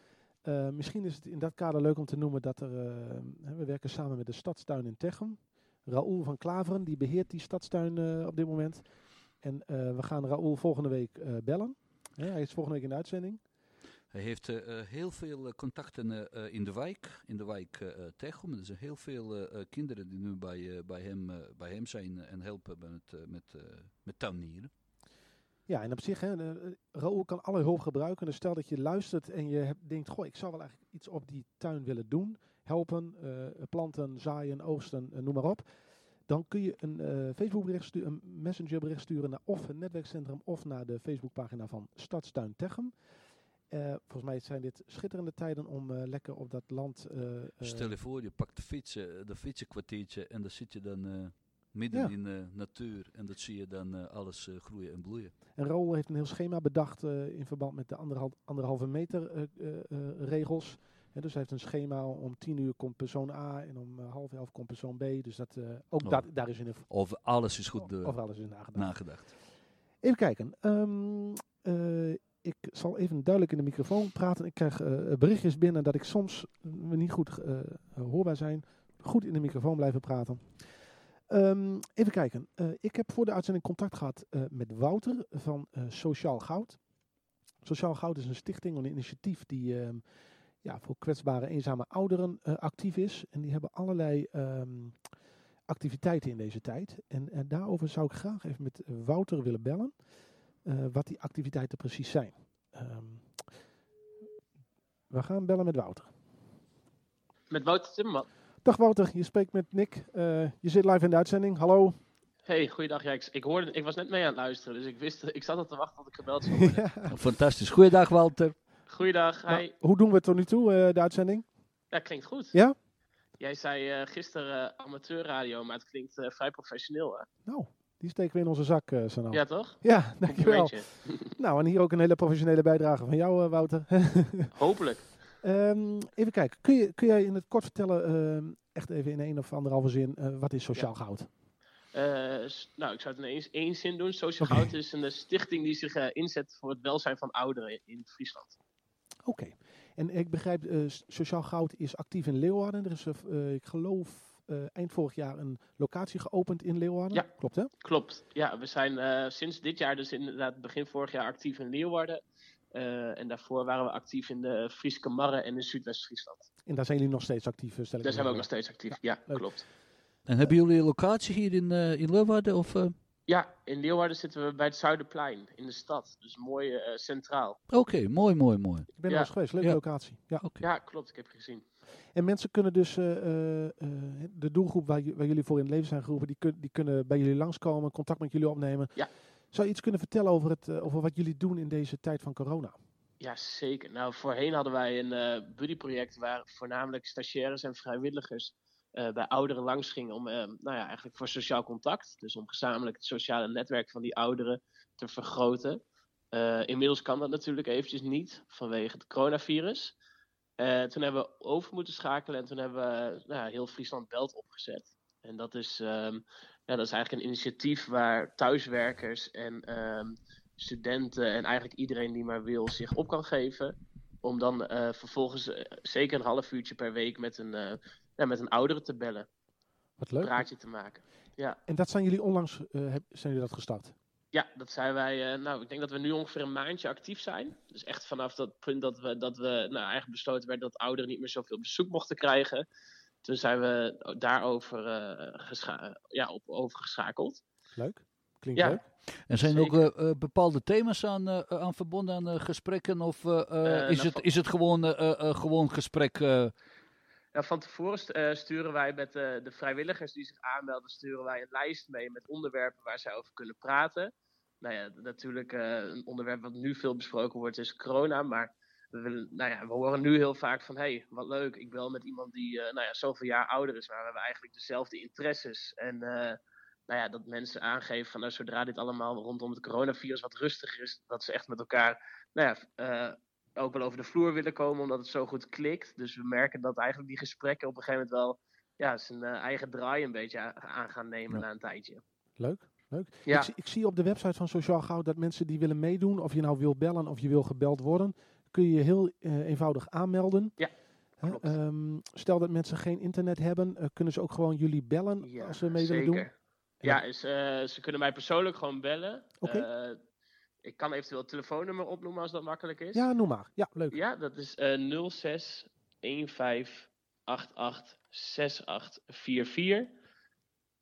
Eh, misschien is het in dat kader leuk om te noemen dat er, eh, we werken samen met de stadstuin in Techem. Raoul van Klaveren, die beheert die stadstuin eh, op dit moment. En we gaan Raoul volgende week bellen. Hij is volgende week in de uitzending.
Hij heeft heel veel contacten in de wijk, in de wijk Techum. Er zijn heel veel kinderen die nu bij, bij, hem, bij hem zijn en helpen met, met, met tuinieren.
Ja, en op zich, hè, eh, Raoul kan alle hulp gebruiken. Dus stel dat je luistert en je hebt, denkt, goh, ik zou wel eigenlijk iets op die tuin willen doen. Helpen, eh, planten, zaaien, oogsten, eh, noem maar op. Dan kun je een eh Facebook bericht sturen, een messenger bericht sturen naar of het netwerkcentrum of naar de Facebookpagina van Stadstuin Techem. Eh, volgens mij zijn dit schitterende tijden om lekker op dat land.
Stel je voor, je pakt de fietsen, de fietsenkwartiertje en dan zit je dan midden
Ja.
in de natuur. En dat zie je dan eh, alles eh, groeien en bloeien.
En Raoul heeft een heel schema bedacht eh, in verband met de anderhal, anderhalve meter eh, eh, eh, regels. Hè, dus hij heeft een schema om tien uur komt persoon A en om eh, half elf komt persoon B. Dus dat, eh, ook
Oh.
daar, daar is in de,
Of alles is goed eh,
over alles in nagedacht.
nagedacht.
Even kijken. Ehm, eh, ik zal even duidelijk in de microfoon praten. Ik krijg eh, berichtjes binnen dat ik soms niet goed eh, hoorbaar zijn. Goed in de microfoon blijven praten. Ehm, even kijken. Eh, ik heb voor de uitzending contact gehad eh, met Wouter van eh, Sociaal Goud. Sociaal Goud is een stichting, een initiatief die ehm, ja, voor kwetsbare, eenzame ouderen actief is. En die hebben allerlei ehm, activiteiten in deze tijd. En, en daarover zou ik graag even met Wouter willen bellen. wat die activiteiten precies zijn. We gaan bellen met Wouter.
Met Wouter Timmerman.
Dag Wouter, je spreekt met Nick. Eh, je zit live in de uitzending. Hallo.
Hey, goeiedag. Ja, ik, ik, hoorde, ik was net mee aan het luisteren, dus ik, wist, ik zat al te wachten tot ik gebeld zou worden.
Ja.
Fantastisch. Goeiedag Walter.
Goeiedag,
Nou,
hi.
hoe doen we het tot nu toe, eh, de uitzending?
Ja, klinkt goed.
Ja?
Jij zei eh, gisteren amateurradio, maar het klinkt eh, vrij professioneel, hè?
Nou, die steken we in onze zak, eh Sanal.
Ja, toch?
Ja, dankjewel. Nou, en hier ook een hele professionele bijdrage van jou, eh, Wouter.
Hopelijk.
Ehm, even kijken, kun, je, kun jij in het kort vertellen, ehm, echt even in één of anderhalve zin, eh, wat is Sociaal Goud?
S- nou, ik zou het in één, één zin doen. Social
Oké.
Goud is een eh, stichting die zich inzet voor het welzijn van ouderen in Friesland.
Oké. En ik begrijp, Sociaal Goud is actief in Leeuwarden. Er is, ik geloof, eind vorig jaar een locatie geopend in Leeuwarden.
Ja.
Klopt, hè?
Klopt. Ja, we zijn sinds dit jaar, dus inderdaad begin vorig jaar, actief in Leeuwarden. Eh, en daarvoor waren we actief in de Frieske Marre en in Zuidwest-Friesland.
En daar zijn jullie nog steeds actief, eh, stel ik
Daar zijn we ook nog steeds actief. Ja, klopt.
En hebben jullie een locatie hier in, eh in Leeuwarden? Of, eh?
Ja, in Leeuwarden zitten we bij het Zuiderplein in de stad. Dus mooi eh, centraal.
Oké, mooi, mooi, mooi.
Ik ben er
Ja.
wel eens geweest, leuke
Ja.
locatie. Ja.
Oké.
Ja, klopt. Ik heb gezien.
En mensen kunnen dus, eh, eh, eh, de doelgroep waar, waar jullie voor in het leven zijn geroepen, die, kun- die kunnen bij jullie langskomen, contact met jullie opnemen.
Ja.
Zou je iets kunnen vertellen over, het, eh, over wat jullie doen in deze tijd van corona?
Ja, zeker. Nou, voorheen hadden wij een eh buddyproject waar voornamelijk stagiaires en vrijwilligers eh, bij ouderen langs gingen om, eh, nou ja, eigenlijk voor sociaal contact. Dus om gezamenlijk het sociale netwerk van die ouderen te vergroten. Inmiddels kan dat natuurlijk eventjes niet vanwege het coronavirus. Toen hebben we over moeten schakelen en toen hebben we nou, heel Friesland Belt opgezet. En dat is, ehm, ja, dat is eigenlijk een initiatief waar thuiswerkers en ehm, studenten en eigenlijk iedereen die maar wil zich op kan geven. Om dan eh, vervolgens eh, zeker een half uurtje per week met een, eh, ja, met een oudere te bellen.
Wat
Een
leuk.
praatje te maken. Ja.
En dat zijn jullie onlangs, heb- zijn jullie dat gestart?
Ja, dat zijn wij. nou, ik denk dat we nu ongeveer een maandje actief zijn. Dus echt vanaf dat punt dat we, dat we nou, eigenlijk besloten werd dat ouderen niet meer zoveel bezoek mochten krijgen. Toen zijn we daarover eh, gescha- ja, op, overgeschakeld.
Leuk. Klinkt
Ja.
leuk.
En zijn er ook eh, eh, bepaalde thema's aan, eh, aan verbonden aan gesprekken? Of eh, eh,
Eh,
is,
nou,
het, is het gewoon, eh, eh, eh, gewoon gesprek? eh,
Ja, van tevoren st- eh, sturen wij met eh, de vrijwilligers die zich aanmelden, sturen wij een lijst mee met onderwerpen waar zij over kunnen praten. Nou ja, natuurlijk, eh, een onderwerp wat nu veel besproken wordt is corona, maar we, nou ja, we horen nu heel vaak van, hé, hey, wat leuk, ik bel met iemand die uh, nou ja, zoveel jaar ouder is, maar we hebben eigenlijk dezelfde interesses. En uh, nou ja, dat mensen aangeven van, nou, zodra dit allemaal rondom het coronavirus wat rustiger is, dat ze echt met elkaar, nou ja, uh, ook wel over de vloer willen komen, omdat het zo goed klikt. Dus we merken dat eigenlijk die gesprekken op een gegeven moment wel ja, zijn eigen draai een beetje aan gaan nemen ja. na een tijdje.
Leuk. Leuk. Ja. Ik, ik, zie op de website van Sociaal Goud dat mensen die willen meedoen, of je nou wil bellen of je wil gebeld worden, kun je je heel uh, eenvoudig aanmelden.
Ja.
Um, stel dat mensen geen internet hebben, uh, kunnen ze ook gewoon jullie bellen ja, als ze mee
zeker.
willen doen?
Ja, is, uh, ze kunnen mij persoonlijk gewoon bellen.
Okay.
ik kan eventueel het telefoonnummer opnoemen als dat makkelijk is.
Ja, noem maar. Ja, leuk.
Ja, dat is 06 15 88 6844.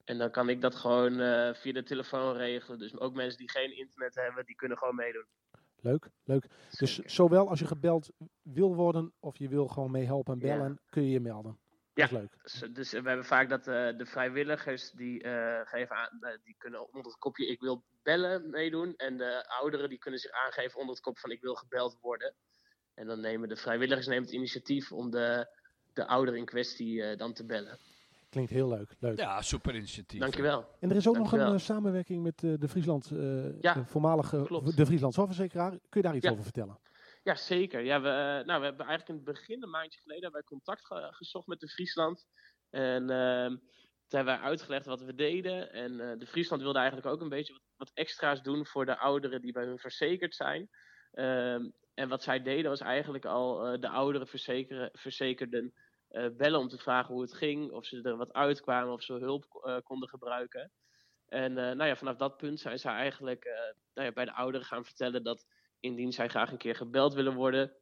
En dan kan ik dat gewoon uh, via de telefoon regelen. Dus ook mensen die geen internet hebben, die kunnen gewoon meedoen.
Leuk, leuk. Dus zowel als je gebeld wil worden of je wil gewoon meehelpen en bellen, ja. kun je je melden.
Ja,
dat is leuk.
Dus, we hebben vaak dat uh, de vrijwilligers die uh, geven aan, die kunnen onder het kopje ik wil bellen meedoen. En de ouderen die kunnen zich aangeven onder het kopje van ik wil gebeld worden. En dan nemen de vrijwilligers nemen het initiatief om de, de ouder in kwestie dan te bellen.
Klinkt heel leuk. leuk.
Ja, super initiatief.
Dankjewel.
En er is ook
Dankjewel.
nog een uh, samenwerking met uh, de Friesland, uh,
Ja,
de voormalige
klopt.
de Friesland Zorgverzekeraar. Kun je daar iets
Ja.
over vertellen?
Ja, zeker. Ja, we, eh, nou, we hebben eigenlijk in het begin, een maandje geleden, hebben wij contact ge- gezocht met de Friesland. En ehm, toen hebben wij uitgelegd wat we deden. En eh, de Friesland wilde eigenlijk ook een beetje wat, wat extra's doen voor de ouderen die bij hun verzekerd zijn. Ehm, en wat zij deden was eigenlijk al eh, de ouderen verzekeren, verzekerden eh, bellen om te vragen hoe het ging. Of ze er wat uitkwamen, of ze hulp eh, konden gebruiken. En eh, nou ja, vanaf dat punt zijn zij eigenlijk nou ja, bij de ouderen gaan vertellen dat indien zij graag een keer gebeld willen worden,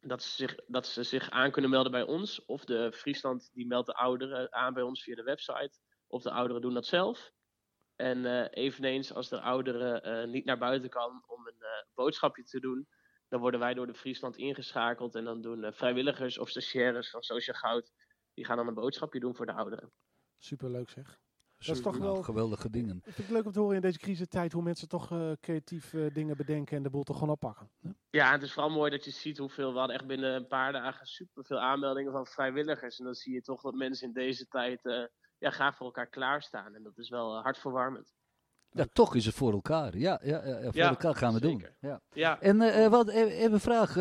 dat ze zich, dat ze zich aan kunnen melden bij ons. Of de Friesland die meldt de ouderen aan bij ons via de website. Of de ouderen doen dat zelf. En eveneens als de ouderen niet naar buiten kan om een boodschapje te doen, dan worden wij door de Friesland ingeschakeld. En dan doen eh, vrijwilligers of stagiaires van Social Goud, die gaan dan een boodschapje doen voor de ouderen.
Superleuk zeg. Dat is toch
Nou,
wel
geweldige dingen.
ik vind het leuk om te horen in deze crisistijd hoe mensen toch eh, creatief eh, dingen bedenken en de boel toch gewoon oppakken. hè?
Ja, het is vooral mooi dat je ziet hoeveel. We hadden echt binnen een paar dagen superveel aanmeldingen van vrijwilligers. En dan zie je toch dat mensen in deze tijd eh, ja, graag voor elkaar klaarstaan. En dat is wel hartverwarmend.
Ja, toch is het voor elkaar. Ja, ja, ja, voor
Ja,
elkaar gaan we
zeker.
doen. Ja.
Ja,
En eh, eh, wat, eh, even een vraag.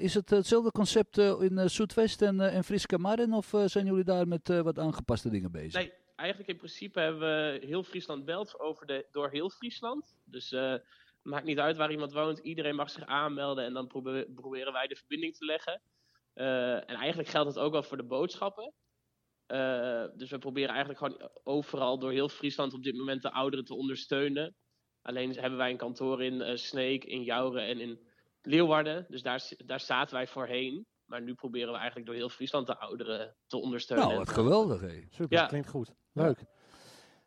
is het hetzelfde concept in Zuidwest en, en Friske Marren? Of zijn jullie daar met wat aangepaste dingen bezig?
nee, eigenlijk in principe hebben we heel Friesland belt over de, door heel Friesland. Dus maakt niet uit waar iemand woont. Iedereen mag zich aanmelden en dan probe- proberen wij de verbinding te leggen. En eigenlijk geldt het ook wel voor de boodschappen. Eh, dus we proberen eigenlijk gewoon overal door heel Friesland op dit moment de ouderen te ondersteunen. Alleen hebben wij een kantoor in eh, Sneek, in Jouren en in Leeuwarden. Dus daar, daar zaten wij voorheen. Maar nu proberen we eigenlijk door heel Friesland de ouderen te ondersteunen.
nou, wat geweldig. Hé.
Super,
Ja.
klinkt goed. Leuk.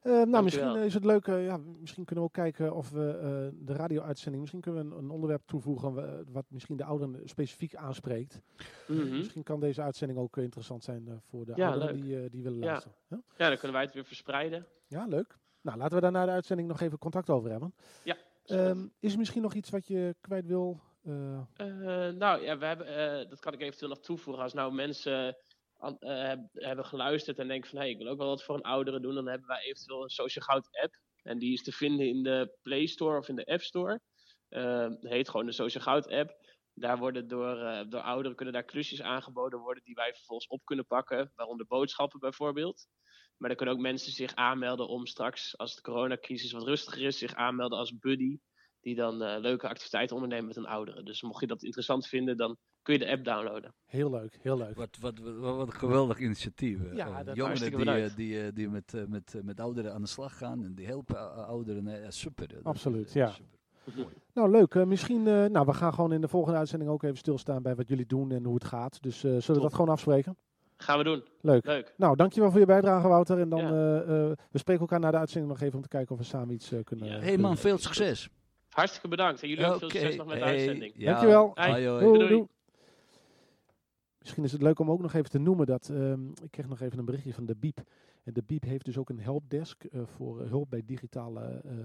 Eh, nou, misschien eh, is het leuk, eh, ja, misschien kunnen we ook kijken of we de radio-uitzending, misschien kunnen we een, een onderwerp toevoegen wa- wat misschien de ouderen specifiek aanspreekt.
Mhm.
Misschien kan deze uitzending ook interessant zijn voor de
Ja,
ouderen
leuk.
die, die willen
Ja.
luisteren. Ja?
Ja, dan kunnen wij het weer verspreiden.
ja, leuk. Nou, laten we daar na de uitzending nog even contact over hebben.
Ja.
Ehm, is er misschien nog iets wat je kwijt wil?
Nou ja, we hebben, dat kan ik eventueel nog toevoegen. Als nou mensen heb- hebben geluisterd en denken van hé, ik wil ook wel wat voor een oudere doen, dan hebben wij eventueel een Social Goud app. En die is te vinden in de Play Store of in de App Store. Het heet gewoon de Social Goud app. Daar worden door, eh, door ouderen kunnen daar klusjes aangeboden worden die wij vervolgens op kunnen pakken, waaronder boodschappen bijvoorbeeld. Maar dan kunnen ook mensen zich aanmelden om straks, als de coronacrisis wat rustiger is, zich aanmelden als buddy die dan leuke activiteiten ondernemen met een oudere. Dus mocht je dat interessant vinden, dan kun je de app downloaden.
heel leuk, heel leuk.
Wat, wat, wat, wat een geweldig initiatief.
Ja,
Eh,
dat-
Jongeren die, eh,
bedankt.
die, eh, die met, eh, met, eh, met ouderen aan de slag gaan en die helpen eh, ouderen. eh, ja, super. is,
Absoluut,
eh,
ja.
super.
Nou, leuk. Eh, misschien, eh, nou, we gaan gewoon in de volgende uitzending ook even stilstaan bij wat jullie doen en hoe het gaat. Dus eh, zullen we dat gewoon afspreken?
Gaan we doen.
Leuk.
Leuk.
Nou, dankjewel voor je bijdrage, Wouter. En dan,
Ja.
eh, eh, we spreken elkaar na de uitzending nog even om te kijken of we samen iets eh, kunnen
Ja.
hey man, veel succes.
Hartstikke bedankt. En jullie ook veel succes nog met de
hey,
uitzending.
ja.
Dankjewel.
Hey.
Hoi, hoi.
Doei,
Doei.
Misschien is het leuk om ook nog even te noemen dat ehm, ik kreeg nog even een berichtje van de Biep. En de Biep heeft dus ook een helpdesk eh, voor eh, hulp bij digitale eh,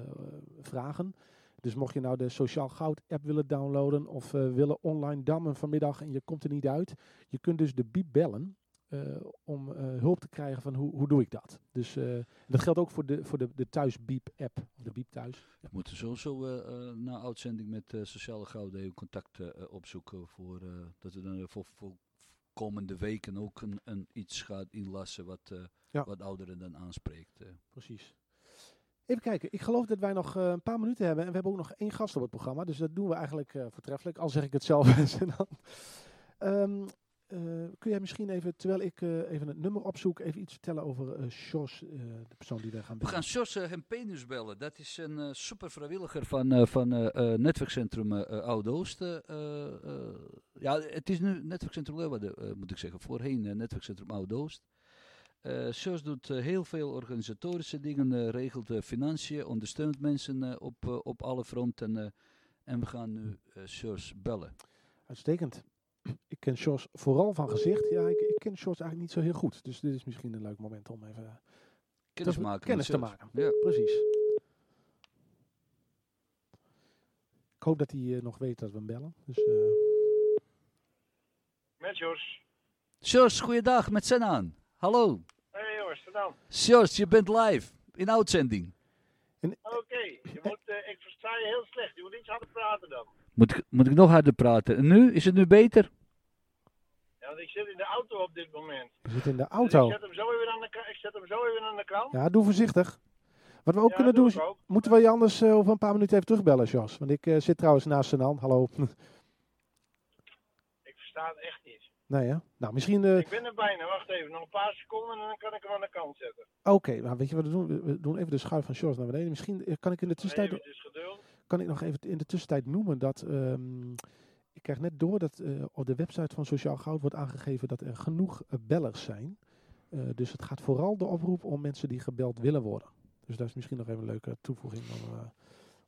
vragen. Dus mocht je nou de Sociaal Goud app willen downloaden of willen online dammen vanmiddag en je komt er niet uit, je kunt dus de Biep bellen om hulp te krijgen van hoe, hoe doe ik dat. Dus dat geldt ook voor de, voor de, de Thuis Biep app, de Biep Thuis.
We moeten sowieso na uitzending met Sociale Gouden even contact opzoeken. Voor, dat we dan voor, voor komende weken ook een, een iets gaat inlassen wat, eh,
Ja.
wat ouderen dan aanspreekt. eh.
Precies. Even kijken, ik geloof dat wij nog eh, een paar minuten hebben en we hebben ook nog één gast op het programma. Dus dat doen we eigenlijk eh, voortreffelijk, al zeg ik het zelf eens. Eh, kun jij misschien even, terwijl ik eh, even het nummer opzoek, even iets vertellen over eh Sjors, de persoon die wij gaan
We
bellen?
gaan Jos uh, Hempenius bellen. Dat is een super vrijwilliger van, van netwerkcentrum Oud-Oost. ja, het is nu netwerkcentrum Leeuwarden, moet ik zeggen. Voorheen netwerkcentrum Oud-Oost. Sjors doet heel veel organisatorische dingen, regelt financiën, ondersteunt mensen op, op alle fronten. en we gaan nu Sjors bellen.
Uitstekend. Ik ken Sjors vooral van gezicht. Ja, ik, ik ken Sjors eigenlijk niet zo heel goed. Dus dit is misschien een leuk moment om even
Kennis
te-
maken.
kennis te
Sjors.
maken.
Ja.
Precies. Ik hoop dat hij eh, nog weet dat we hem bellen. Dus, eh,
Met Jos.
Sjors, goeiedag, met Sen aan. Hallo.
Hey Jos, gedaan.
Sjors, je bent live in uitzending.
Oké, je moet, eh, ik versta je heel slecht. Je moet iets harder praten dan.
Moet ik, moet ik nog harder praten? En nu? Is het nu beter?
Want ik zit in de auto op dit moment.
je zit in de
Dus
auto.
ik zet hem zo even aan de, ik zet hem zo even aan de krant.
Ja, doe voorzichtig. Wat we ook
Ja,
kunnen
doe
doen, is, moeten we je anders eh, over een paar minuten even terugbellen, Jos? Want ik eh, zit trouwens naast Senan. Hallo.
Ik versta het echt niet.
nee? Nou, misschien... eh,
Ik ben er bijna. Wacht even. Nog een paar seconden en dan kan ik hem aan de kant zetten.
Oké, nou, weet je wat we doen? We- doen even de schuif van Jos naar beneden. Misschien kan ik in de tussentijd...
Even dus geduld.
kan ik nog even in de tussentijd noemen dat. ehm, ik krijg net door dat eh, op de website van Sociaal Goud wordt aangegeven dat er genoeg eh, bellers zijn. Eh, dus het gaat vooral de oproep om mensen die gebeld willen worden. Dus dat is misschien nog even een leuke toevoeging om, eh,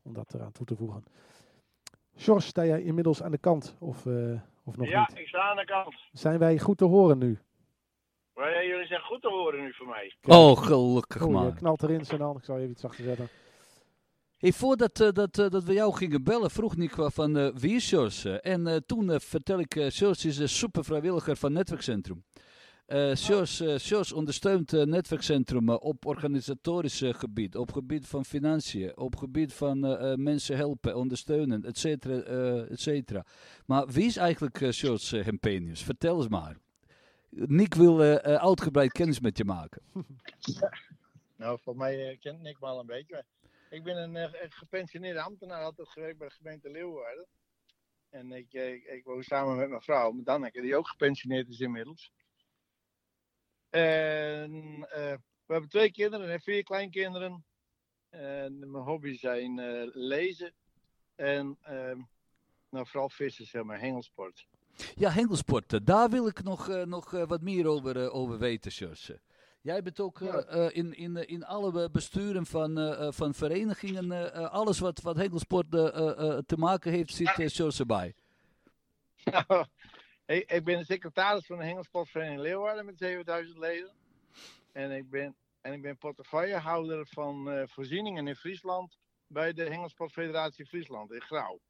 om dat eraan toe te voegen. Sjors, sta jij inmiddels aan de kant of, eh, of nog
ja,
niet?
ik sta aan de kant.
Zijn wij goed te horen nu?
Maar ja, jullie zijn goed te horen nu voor mij.
Oh, gelukkig
Oh, je knalt erin, Sanan. Ik zal je even iets zachter zetten.
Hey, voordat eh, dat, eh, dat we jou gingen bellen, vroeg Nico van eh, wie is? Eh, en toen vertel ik, eh Sjors is een super vrijwilliger van Netwerkcentrum. Sjors ondersteunt eh, Netwerkcentrum op organisatorisch gebied, op gebied van financiën, op gebied van mensen helpen, ondersteunen, et cetera, et cetera. Maar wie is eigenlijk uh, Hempenius? Vertel eens maar. Nick wil uitgebreid kennis met je maken.
Nou, voor mij kent Nick me al een beetje. Ik ben een eh, gepensioneerde ambtenaar, altijd gewerkt bij de gemeente Leeuwarden. En ik, eh, ik, ik woon samen met mijn vrouw, met Danneke, die ook gepensioneerd is inmiddels. En eh, we hebben twee kinderen en vier kleinkinderen. En mijn hobby's zijn lezen en ehm, nou, vooral vissen, zeg maar, hengelsport.
Ja, hengelsport. Daar wil ik nog, nog wat meer over, over weten, Sjors. Jij bent ook eh, eh, in, in, eh, in alle besturen van, van verenigingen, alles wat, wat hengelsport te maken heeft, zit uh, Sjors erbij.
Nou, ik, ben de secretaris van de Hengelsportvereniging Leeuwarden met 7000 leden. En ik ben, en ik ben portefeuillehouder van eh, voorzieningen in Friesland bij de Hengelsportfederatie Friesland in Grauw.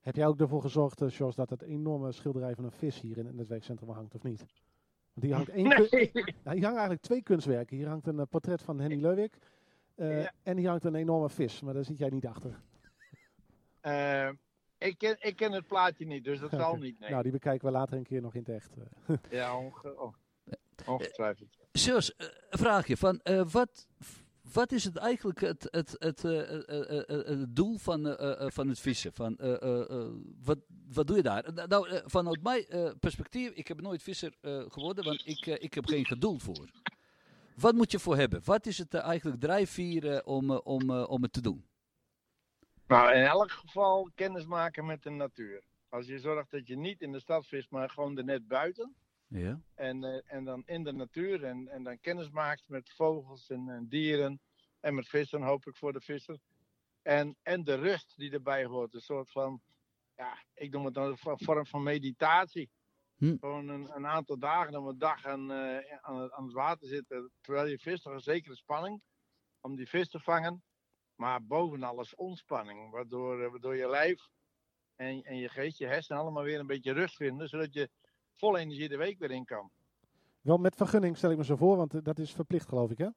Heb jij ook ervoor gezorgd, uh, Jos, dat het enorme schilderij van een vis hier in het netwerkcentrum hangt, of niet? Want hier hangt één
Nee.
kun- nou, hier hangen eigenlijk twee kunstwerken. Hier hangt een uh, portret van Henny Leuwik. Uh,
Ja.
En hier hangt een enorme vis, maar daar zit jij niet achter.
Eh, ik, ken, ik ken het plaatje niet, dus dat zal niet. Nee.
Nou, die bekijken we later een keer nog in het echt.
Ja, onge oh, ongetwijfeld.
Sjors, uh, een vraagje. Van, uh, wat, wat is het eigenlijk het, het, het, uh, het doel van, van het vissen? Van, wat, wat doe je daar? Nou, vanuit mijn perspectief, ik heb nooit visser geworden, want ik, ik heb geen geduld voor. Wat moet je voor hebben? Wat is het eigenlijk drijfveer om, om, om het te doen?
Nou, in elk geval kennis maken met de natuur. Als je zorgt dat je niet in de stad vist, maar gewoon er net buiten.
Ja.
En, uh, en dan in de natuur en, en dan kennis maakt met vogels en, en, dieren. En met vissen, hoop ik voor de visser. En, en de rust die erbij hoort. Een soort van, ja, ik noem het dan een vorm van meditatie. Hm. Gewoon een, een, aantal dagen om een dag aan, uh, aan, het, aan het water zitten. Terwijl je vist, toch een zekere spanning om die vis te vangen. Maar boven alles ontspanning, waardoor, eh, waardoor je lijf en, en je geest, je hersenen allemaal weer een beetje rust vinden, zodat je vol energie de week weer in kan.
Wel met vergunning stel ik me zo voor, want eh, dat is verplicht geloof ik hè?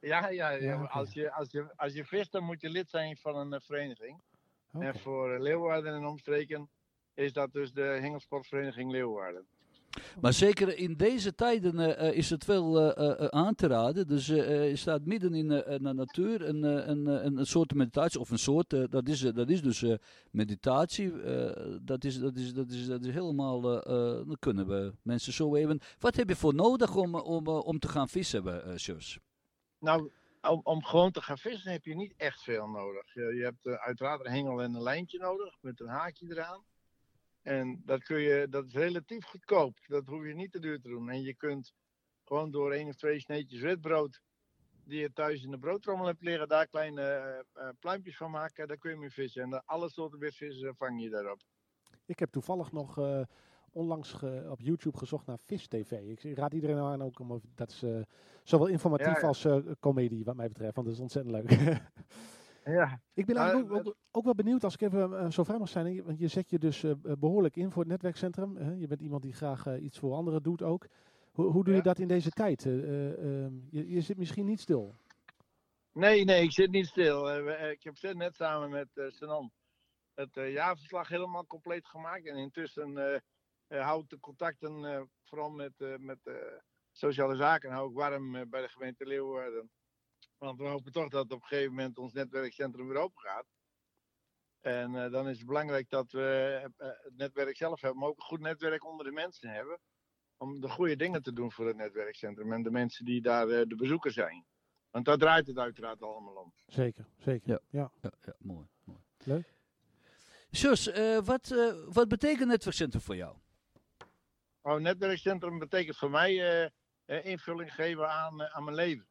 Ja, ja, ja, als, je, als, je, als je vist, dan moet je lid zijn van een eh, vereniging. En voor eh, Leeuwarden en omstreken is dat dus de Hengelsportvereniging Leeuwarden.
Maar zeker in deze tijden eh, eh, is het wel eh, aan te raden. Dus je staat midden in de natuur, eh, een, een, soort meditatie, of een soort, dat, is, dat is dus meditatie. dat, is, dat, is, dat, is, dat is helemaal, dan kunnen we mensen zo even... Wat heb je voor nodig om, om, om te gaan vissen, Sjors?
Nou, om, om gewoon te gaan vissen heb je niet echt veel nodig. Je, je hebt uiteraard een hengel en een lijntje nodig met een haakje eraan. En dat, kun je, dat is relatief goedkoop. Dat hoef je niet te duur te doen. En je kunt gewoon door één of twee sneetjes witbrood die je thuis in de broodtrommel hebt liggen, daar kleine eh, pluimpjes van maken. Daar kun je mee vissen. En alle soorten witvissen vang je daarop.
Ik heb toevallig nog eh, onlangs ge- op YouTube gezocht naar Vis TV. Ik raad iedereen aan ook om dat is zowel informatief
Ja, ja.
als comedie wat mij betreft, want dat is ontzettend leuk.
Ja,
ik ben eigenlijk ook,
eh,
ook, ook wel benieuwd als ik even eh, zo vrij mag zijn, want je zet je dus eh, behoorlijk in voor het netwerkcentrum. je bent iemand die graag eh, iets voor anderen doet ook. Hoe, hoe doe je
Ja.
dat in deze tijd? Eh, eh, ehm, je, je zit misschien niet stil.
Nee, nee, ik zit niet stil. Eh, eh, ik heb net samen met eh Sanan het eh, jaarverslag helemaal compleet gemaakt. En intussen eh eh, hou ik de contacten, eh, vooral met, eh, met eh, sociale zaken, hou ik warm eh, bij de gemeente Leeuwarden. Want we hopen toch dat op een gegeven moment ons netwerkcentrum weer open gaat. En eh, dan is het belangrijk dat we eh, het netwerk zelf hebben, maar ook een goed netwerk onder de mensen hebben. Om de goede dingen te doen voor het netwerkcentrum en de mensen die daar eh, de bezoekers zijn. Want daar draait het uiteraard allemaal om.
Zeker, zeker.
Ja.
ja.
Ja, ja mooi, mooi.
Leuk.
Sjors, eh, wat, eh, wat betekent netwerkcentrum voor jou?
Oh, netwerkcentrum betekent voor mij eh, eh, invulling geven aan, eh, aan mijn leven.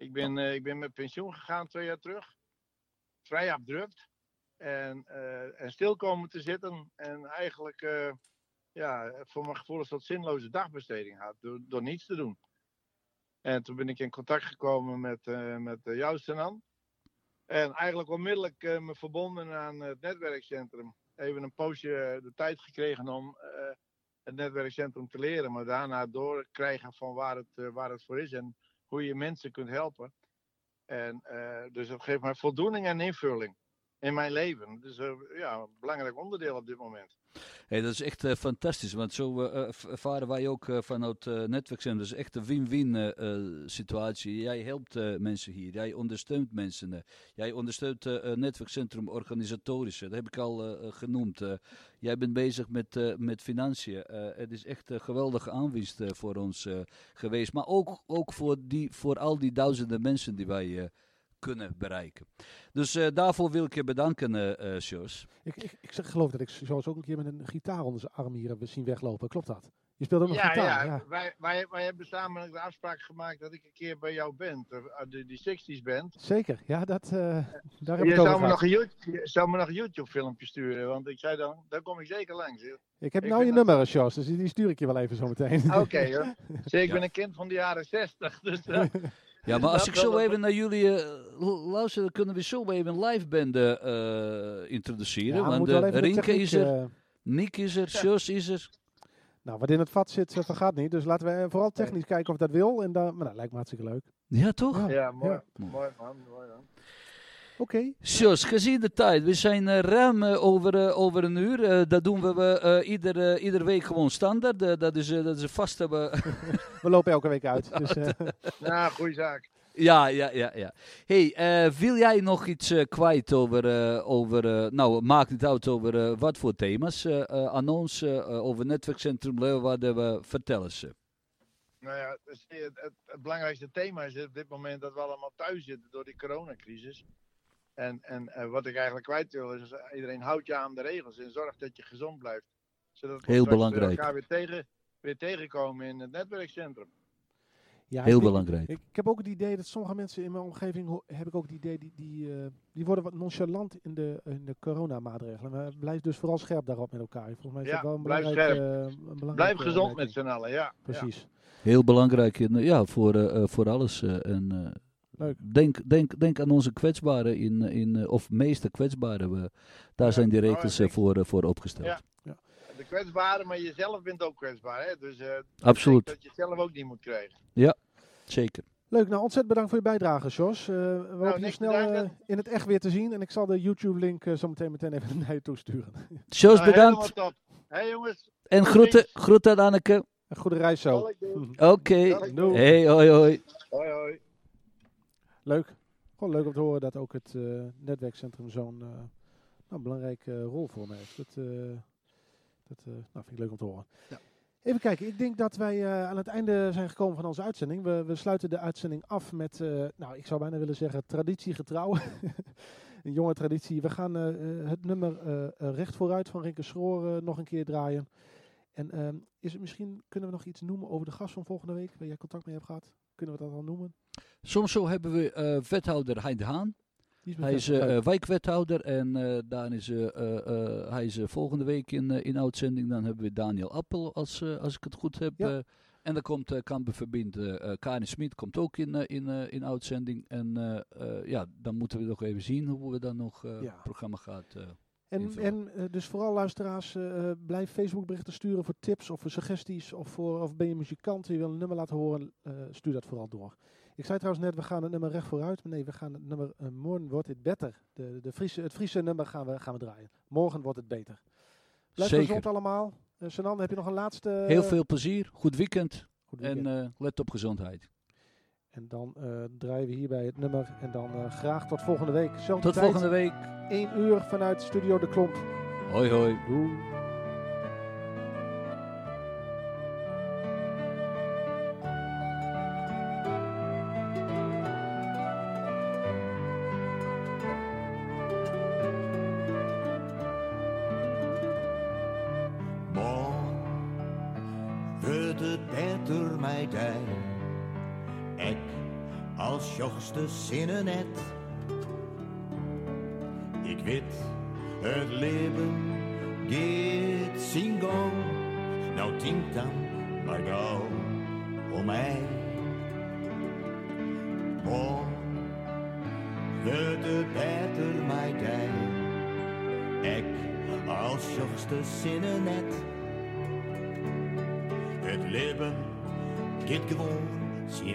Ik ben, eh, ik ben met pensioen gegaan twee jaar terug. Vrij abrupt. En, eh, en stil komen te zitten. En eigenlijk, eh, ja, voor mijn gevoel is dat zinloze dagbesteding had. Door, door niets te doen. En toen ben ik in contact gekomen met, met jou. En eigenlijk onmiddellijk me verbonden aan het netwerkcentrum. Even een poosje de tijd gekregen om het netwerkcentrum te leren, maar daarna doorkrijgen van waar het, waar het voor is en hoe je mensen kunt helpen. En eh, dus dat geeft mij voldoening en invulling in mijn leven. Dus eh, ja, een belangrijk onderdeel op dit moment.
Hey, dat is echt eh, fantastisch, want zo eh, eh, v- ervaren wij ook vanuit uh, netwerkcentrum. Dat is echt een win-win situatie. Jij helpt mensen hier, jij ondersteunt mensen. jij ondersteunt eh, netwerkcentrum organisatorisch, dat heb ik al genoemd. jij bent bezig met, met financiën. Het is echt een geweldige aanwinst voor ons geweest, maar ook, ook voor, die, voor al die duizenden mensen die wij kunnen bereiken. Dus eh, daarvoor wil ik je bedanken, eh eh Sjors.
Ik, ik, ik zeg, geloof dat ik zoals ook een keer met een gitaar onder zijn arm hier heb zien weglopen. Klopt dat? Je speelt ook nog
Ja,
gitaar.
ja,
Ja.
Wij, wij, wij hebben samen de afspraak gemaakt dat ik een keer bij jou ben, de, die 60s band.
Zeker, ja, dat, eh, daar heb
Je
ik het over
zou me, nog een YouTube, je zou me nog een YouTube-filmpje sturen, want ik zei dan, daar kom ik zeker langs.
Ik heb
ik
nou je nummer, Sjors, dus die stuur ik je wel even zo meteen.
Oké, hoor. Ik
Ja.
ben een kind van de jaren 60, dus... eh,
Ja, maar als
dat
ik zo even naar jullie eh, luister, dan kunnen we zo even een live band eh, introduceren.
Ja,
want eh, Rinke is er, Nick is er, Sjors is er.
nou, wat in het vat zit, vergaat niet. Dus laten we vooral technisch kijken of dat wil. En dan, maar dat lijkt me hartstikke leuk.
Ja, toch?
Ja.
Ja, mooi.
Ja.
Mooi man, mooi man.
Oké,
Sjors, gezien de tijd, we zijn eh, ruim eh, over, eh, over een uur. Dat doen we eh ieder, iedere week gewoon standaard. Dat, is, dat is een vaste...
we lopen elke week uit. Dus, eh,
Nou, goede zaak.
Ja, ja, ja, ja. hey, eh, wil jij nog iets kwijt over, eh, over eh, nou, maakt niet uit over eh, wat voor thema's eh, eh, aan ons, over Netwerkcentrum Leeuwarden, we vertellen ze.
Nou ja, het, het, het belangrijkste thema is op dit moment dat we allemaal thuis zitten door die coronacrisis. En, en wat ik eigenlijk kwijt wil is, eh, iedereen houdt je aan de regels en zorg dat je gezond blijft. Zodat we
Heel belangrijk.
elkaar weer, tegen, weer tegenkomen in het netwerkcentrum.
ja,
Heel
ik denk-
belangrijk.
Ik, ik heb ook het idee dat sommige mensen in mijn omgeving, heb ik ook het idee, die, die, eh, die worden wat nonchalant in de, in de coronamaatregelen. Maar blijf dus vooral scherp daarop met elkaar. Volgens mij is
Ja,
dat wel een
blijf
belangrijk,
scherp.
eh, een
Blijf gezond met z'n allen, ja. ja.
Precies.
Heel belangrijk in, ja, voor, voor alles. en eh,
Leuk.
Denk, denk, denk aan onze kwetsbaren, in, in, eh, of meeste kwetsbaren. We, daar
Ja,
zijn die
nou,
regels eh, voor, eh, voor opgesteld.
Ja. De kwetsbare, maar jezelf bent ook kwetsbaar. Hè? Dus eh,
Absoluut.
dat je het zelf ook niet moet krijgen.
Zeker.
Leuk, nou ontzettend bedankt voor je bijdrage, Jos. Eh, we hopen je
Nou,
snel in het echt weer te zien. En ik zal de YouTube-link zo meteen meteen even naar je toesturen.
Jos,
Nou,
bedankt.
Hé jongens,
En groeten, groeten aan Anneke.
Een goede reis zo.
Oké. Hey, hoi, hoi.
Hoi hoi.
Leuk. Gewoon leuk om te horen dat ook het eh, netwerkcentrum zo'n eh, nou, belangrijke rol voor me heeft. Dat, eh, dat eh, nou, vind ik leuk om te horen.
Ja.
Even kijken, ik denk dat wij eh, aan het einde zijn gekomen van onze uitzending. We, we sluiten de uitzending af met, eh, nou ik zou bijna willen zeggen, traditiegetrouw. een jonge traditie. We gaan eh, eh, het nummer eh, eh, Recht vooruit van Rinke Schroor eh, nog een keer draaien. En ehm, is het misschien, kunnen we nog iets noemen over de gast van volgende week, waar jij contact mee hebt gehad? Kunnen we dat al noemen?
Soms zo hebben we eh, wethouder Hein de Haan. Hij is eh, eh, wijkwethouder en daar is, hij is volgende week in, in uitzending. Dan hebben we Daniel Appel, als, als ik het goed heb.
Ja.
en dan komt uh, Kampen Verbind, eh, eh, Karin Smit komt ook in, in, in uitzending. En ja, dan moeten we nog even zien hoe we dan nog
Ja.
het programma gaat.
En, en eh, dus vooral luisteraars, eh, eh, blijf Facebook berichten sturen voor tips of voor suggesties. Of, voor, of ben je muzikant en je wil een nummer laten horen, stuur dat vooral door. Ik zei trouwens net, we gaan het nummer recht vooruit. Maar nee, we gaan het nummer Morgen wordt het beter. De, de Friese, het Friese nummer gaan we, gaan we draaien. Morgen wordt het beter. Blijf
Zeker.
gezond allemaal. Sanan, heb je nog een laatste...
Heel veel plezier, goed weekend,
goed weekend.
en let op gezondheid.
En dan uh, draaien we hierbij het nummer. En dan uh, graag tot volgende week. Zelfde
Tot
tijd,
volgende week.
1 uur vanuit Studio De Klomp.
Hoi hoi.
Doei.
Zinnen net. Ik weet, het leven zijn gang. Nou denk dan maar gauw om mij. Wordt het beter mij dij. Ik als jochste zinnen net. Het leven gaat gewoon zijn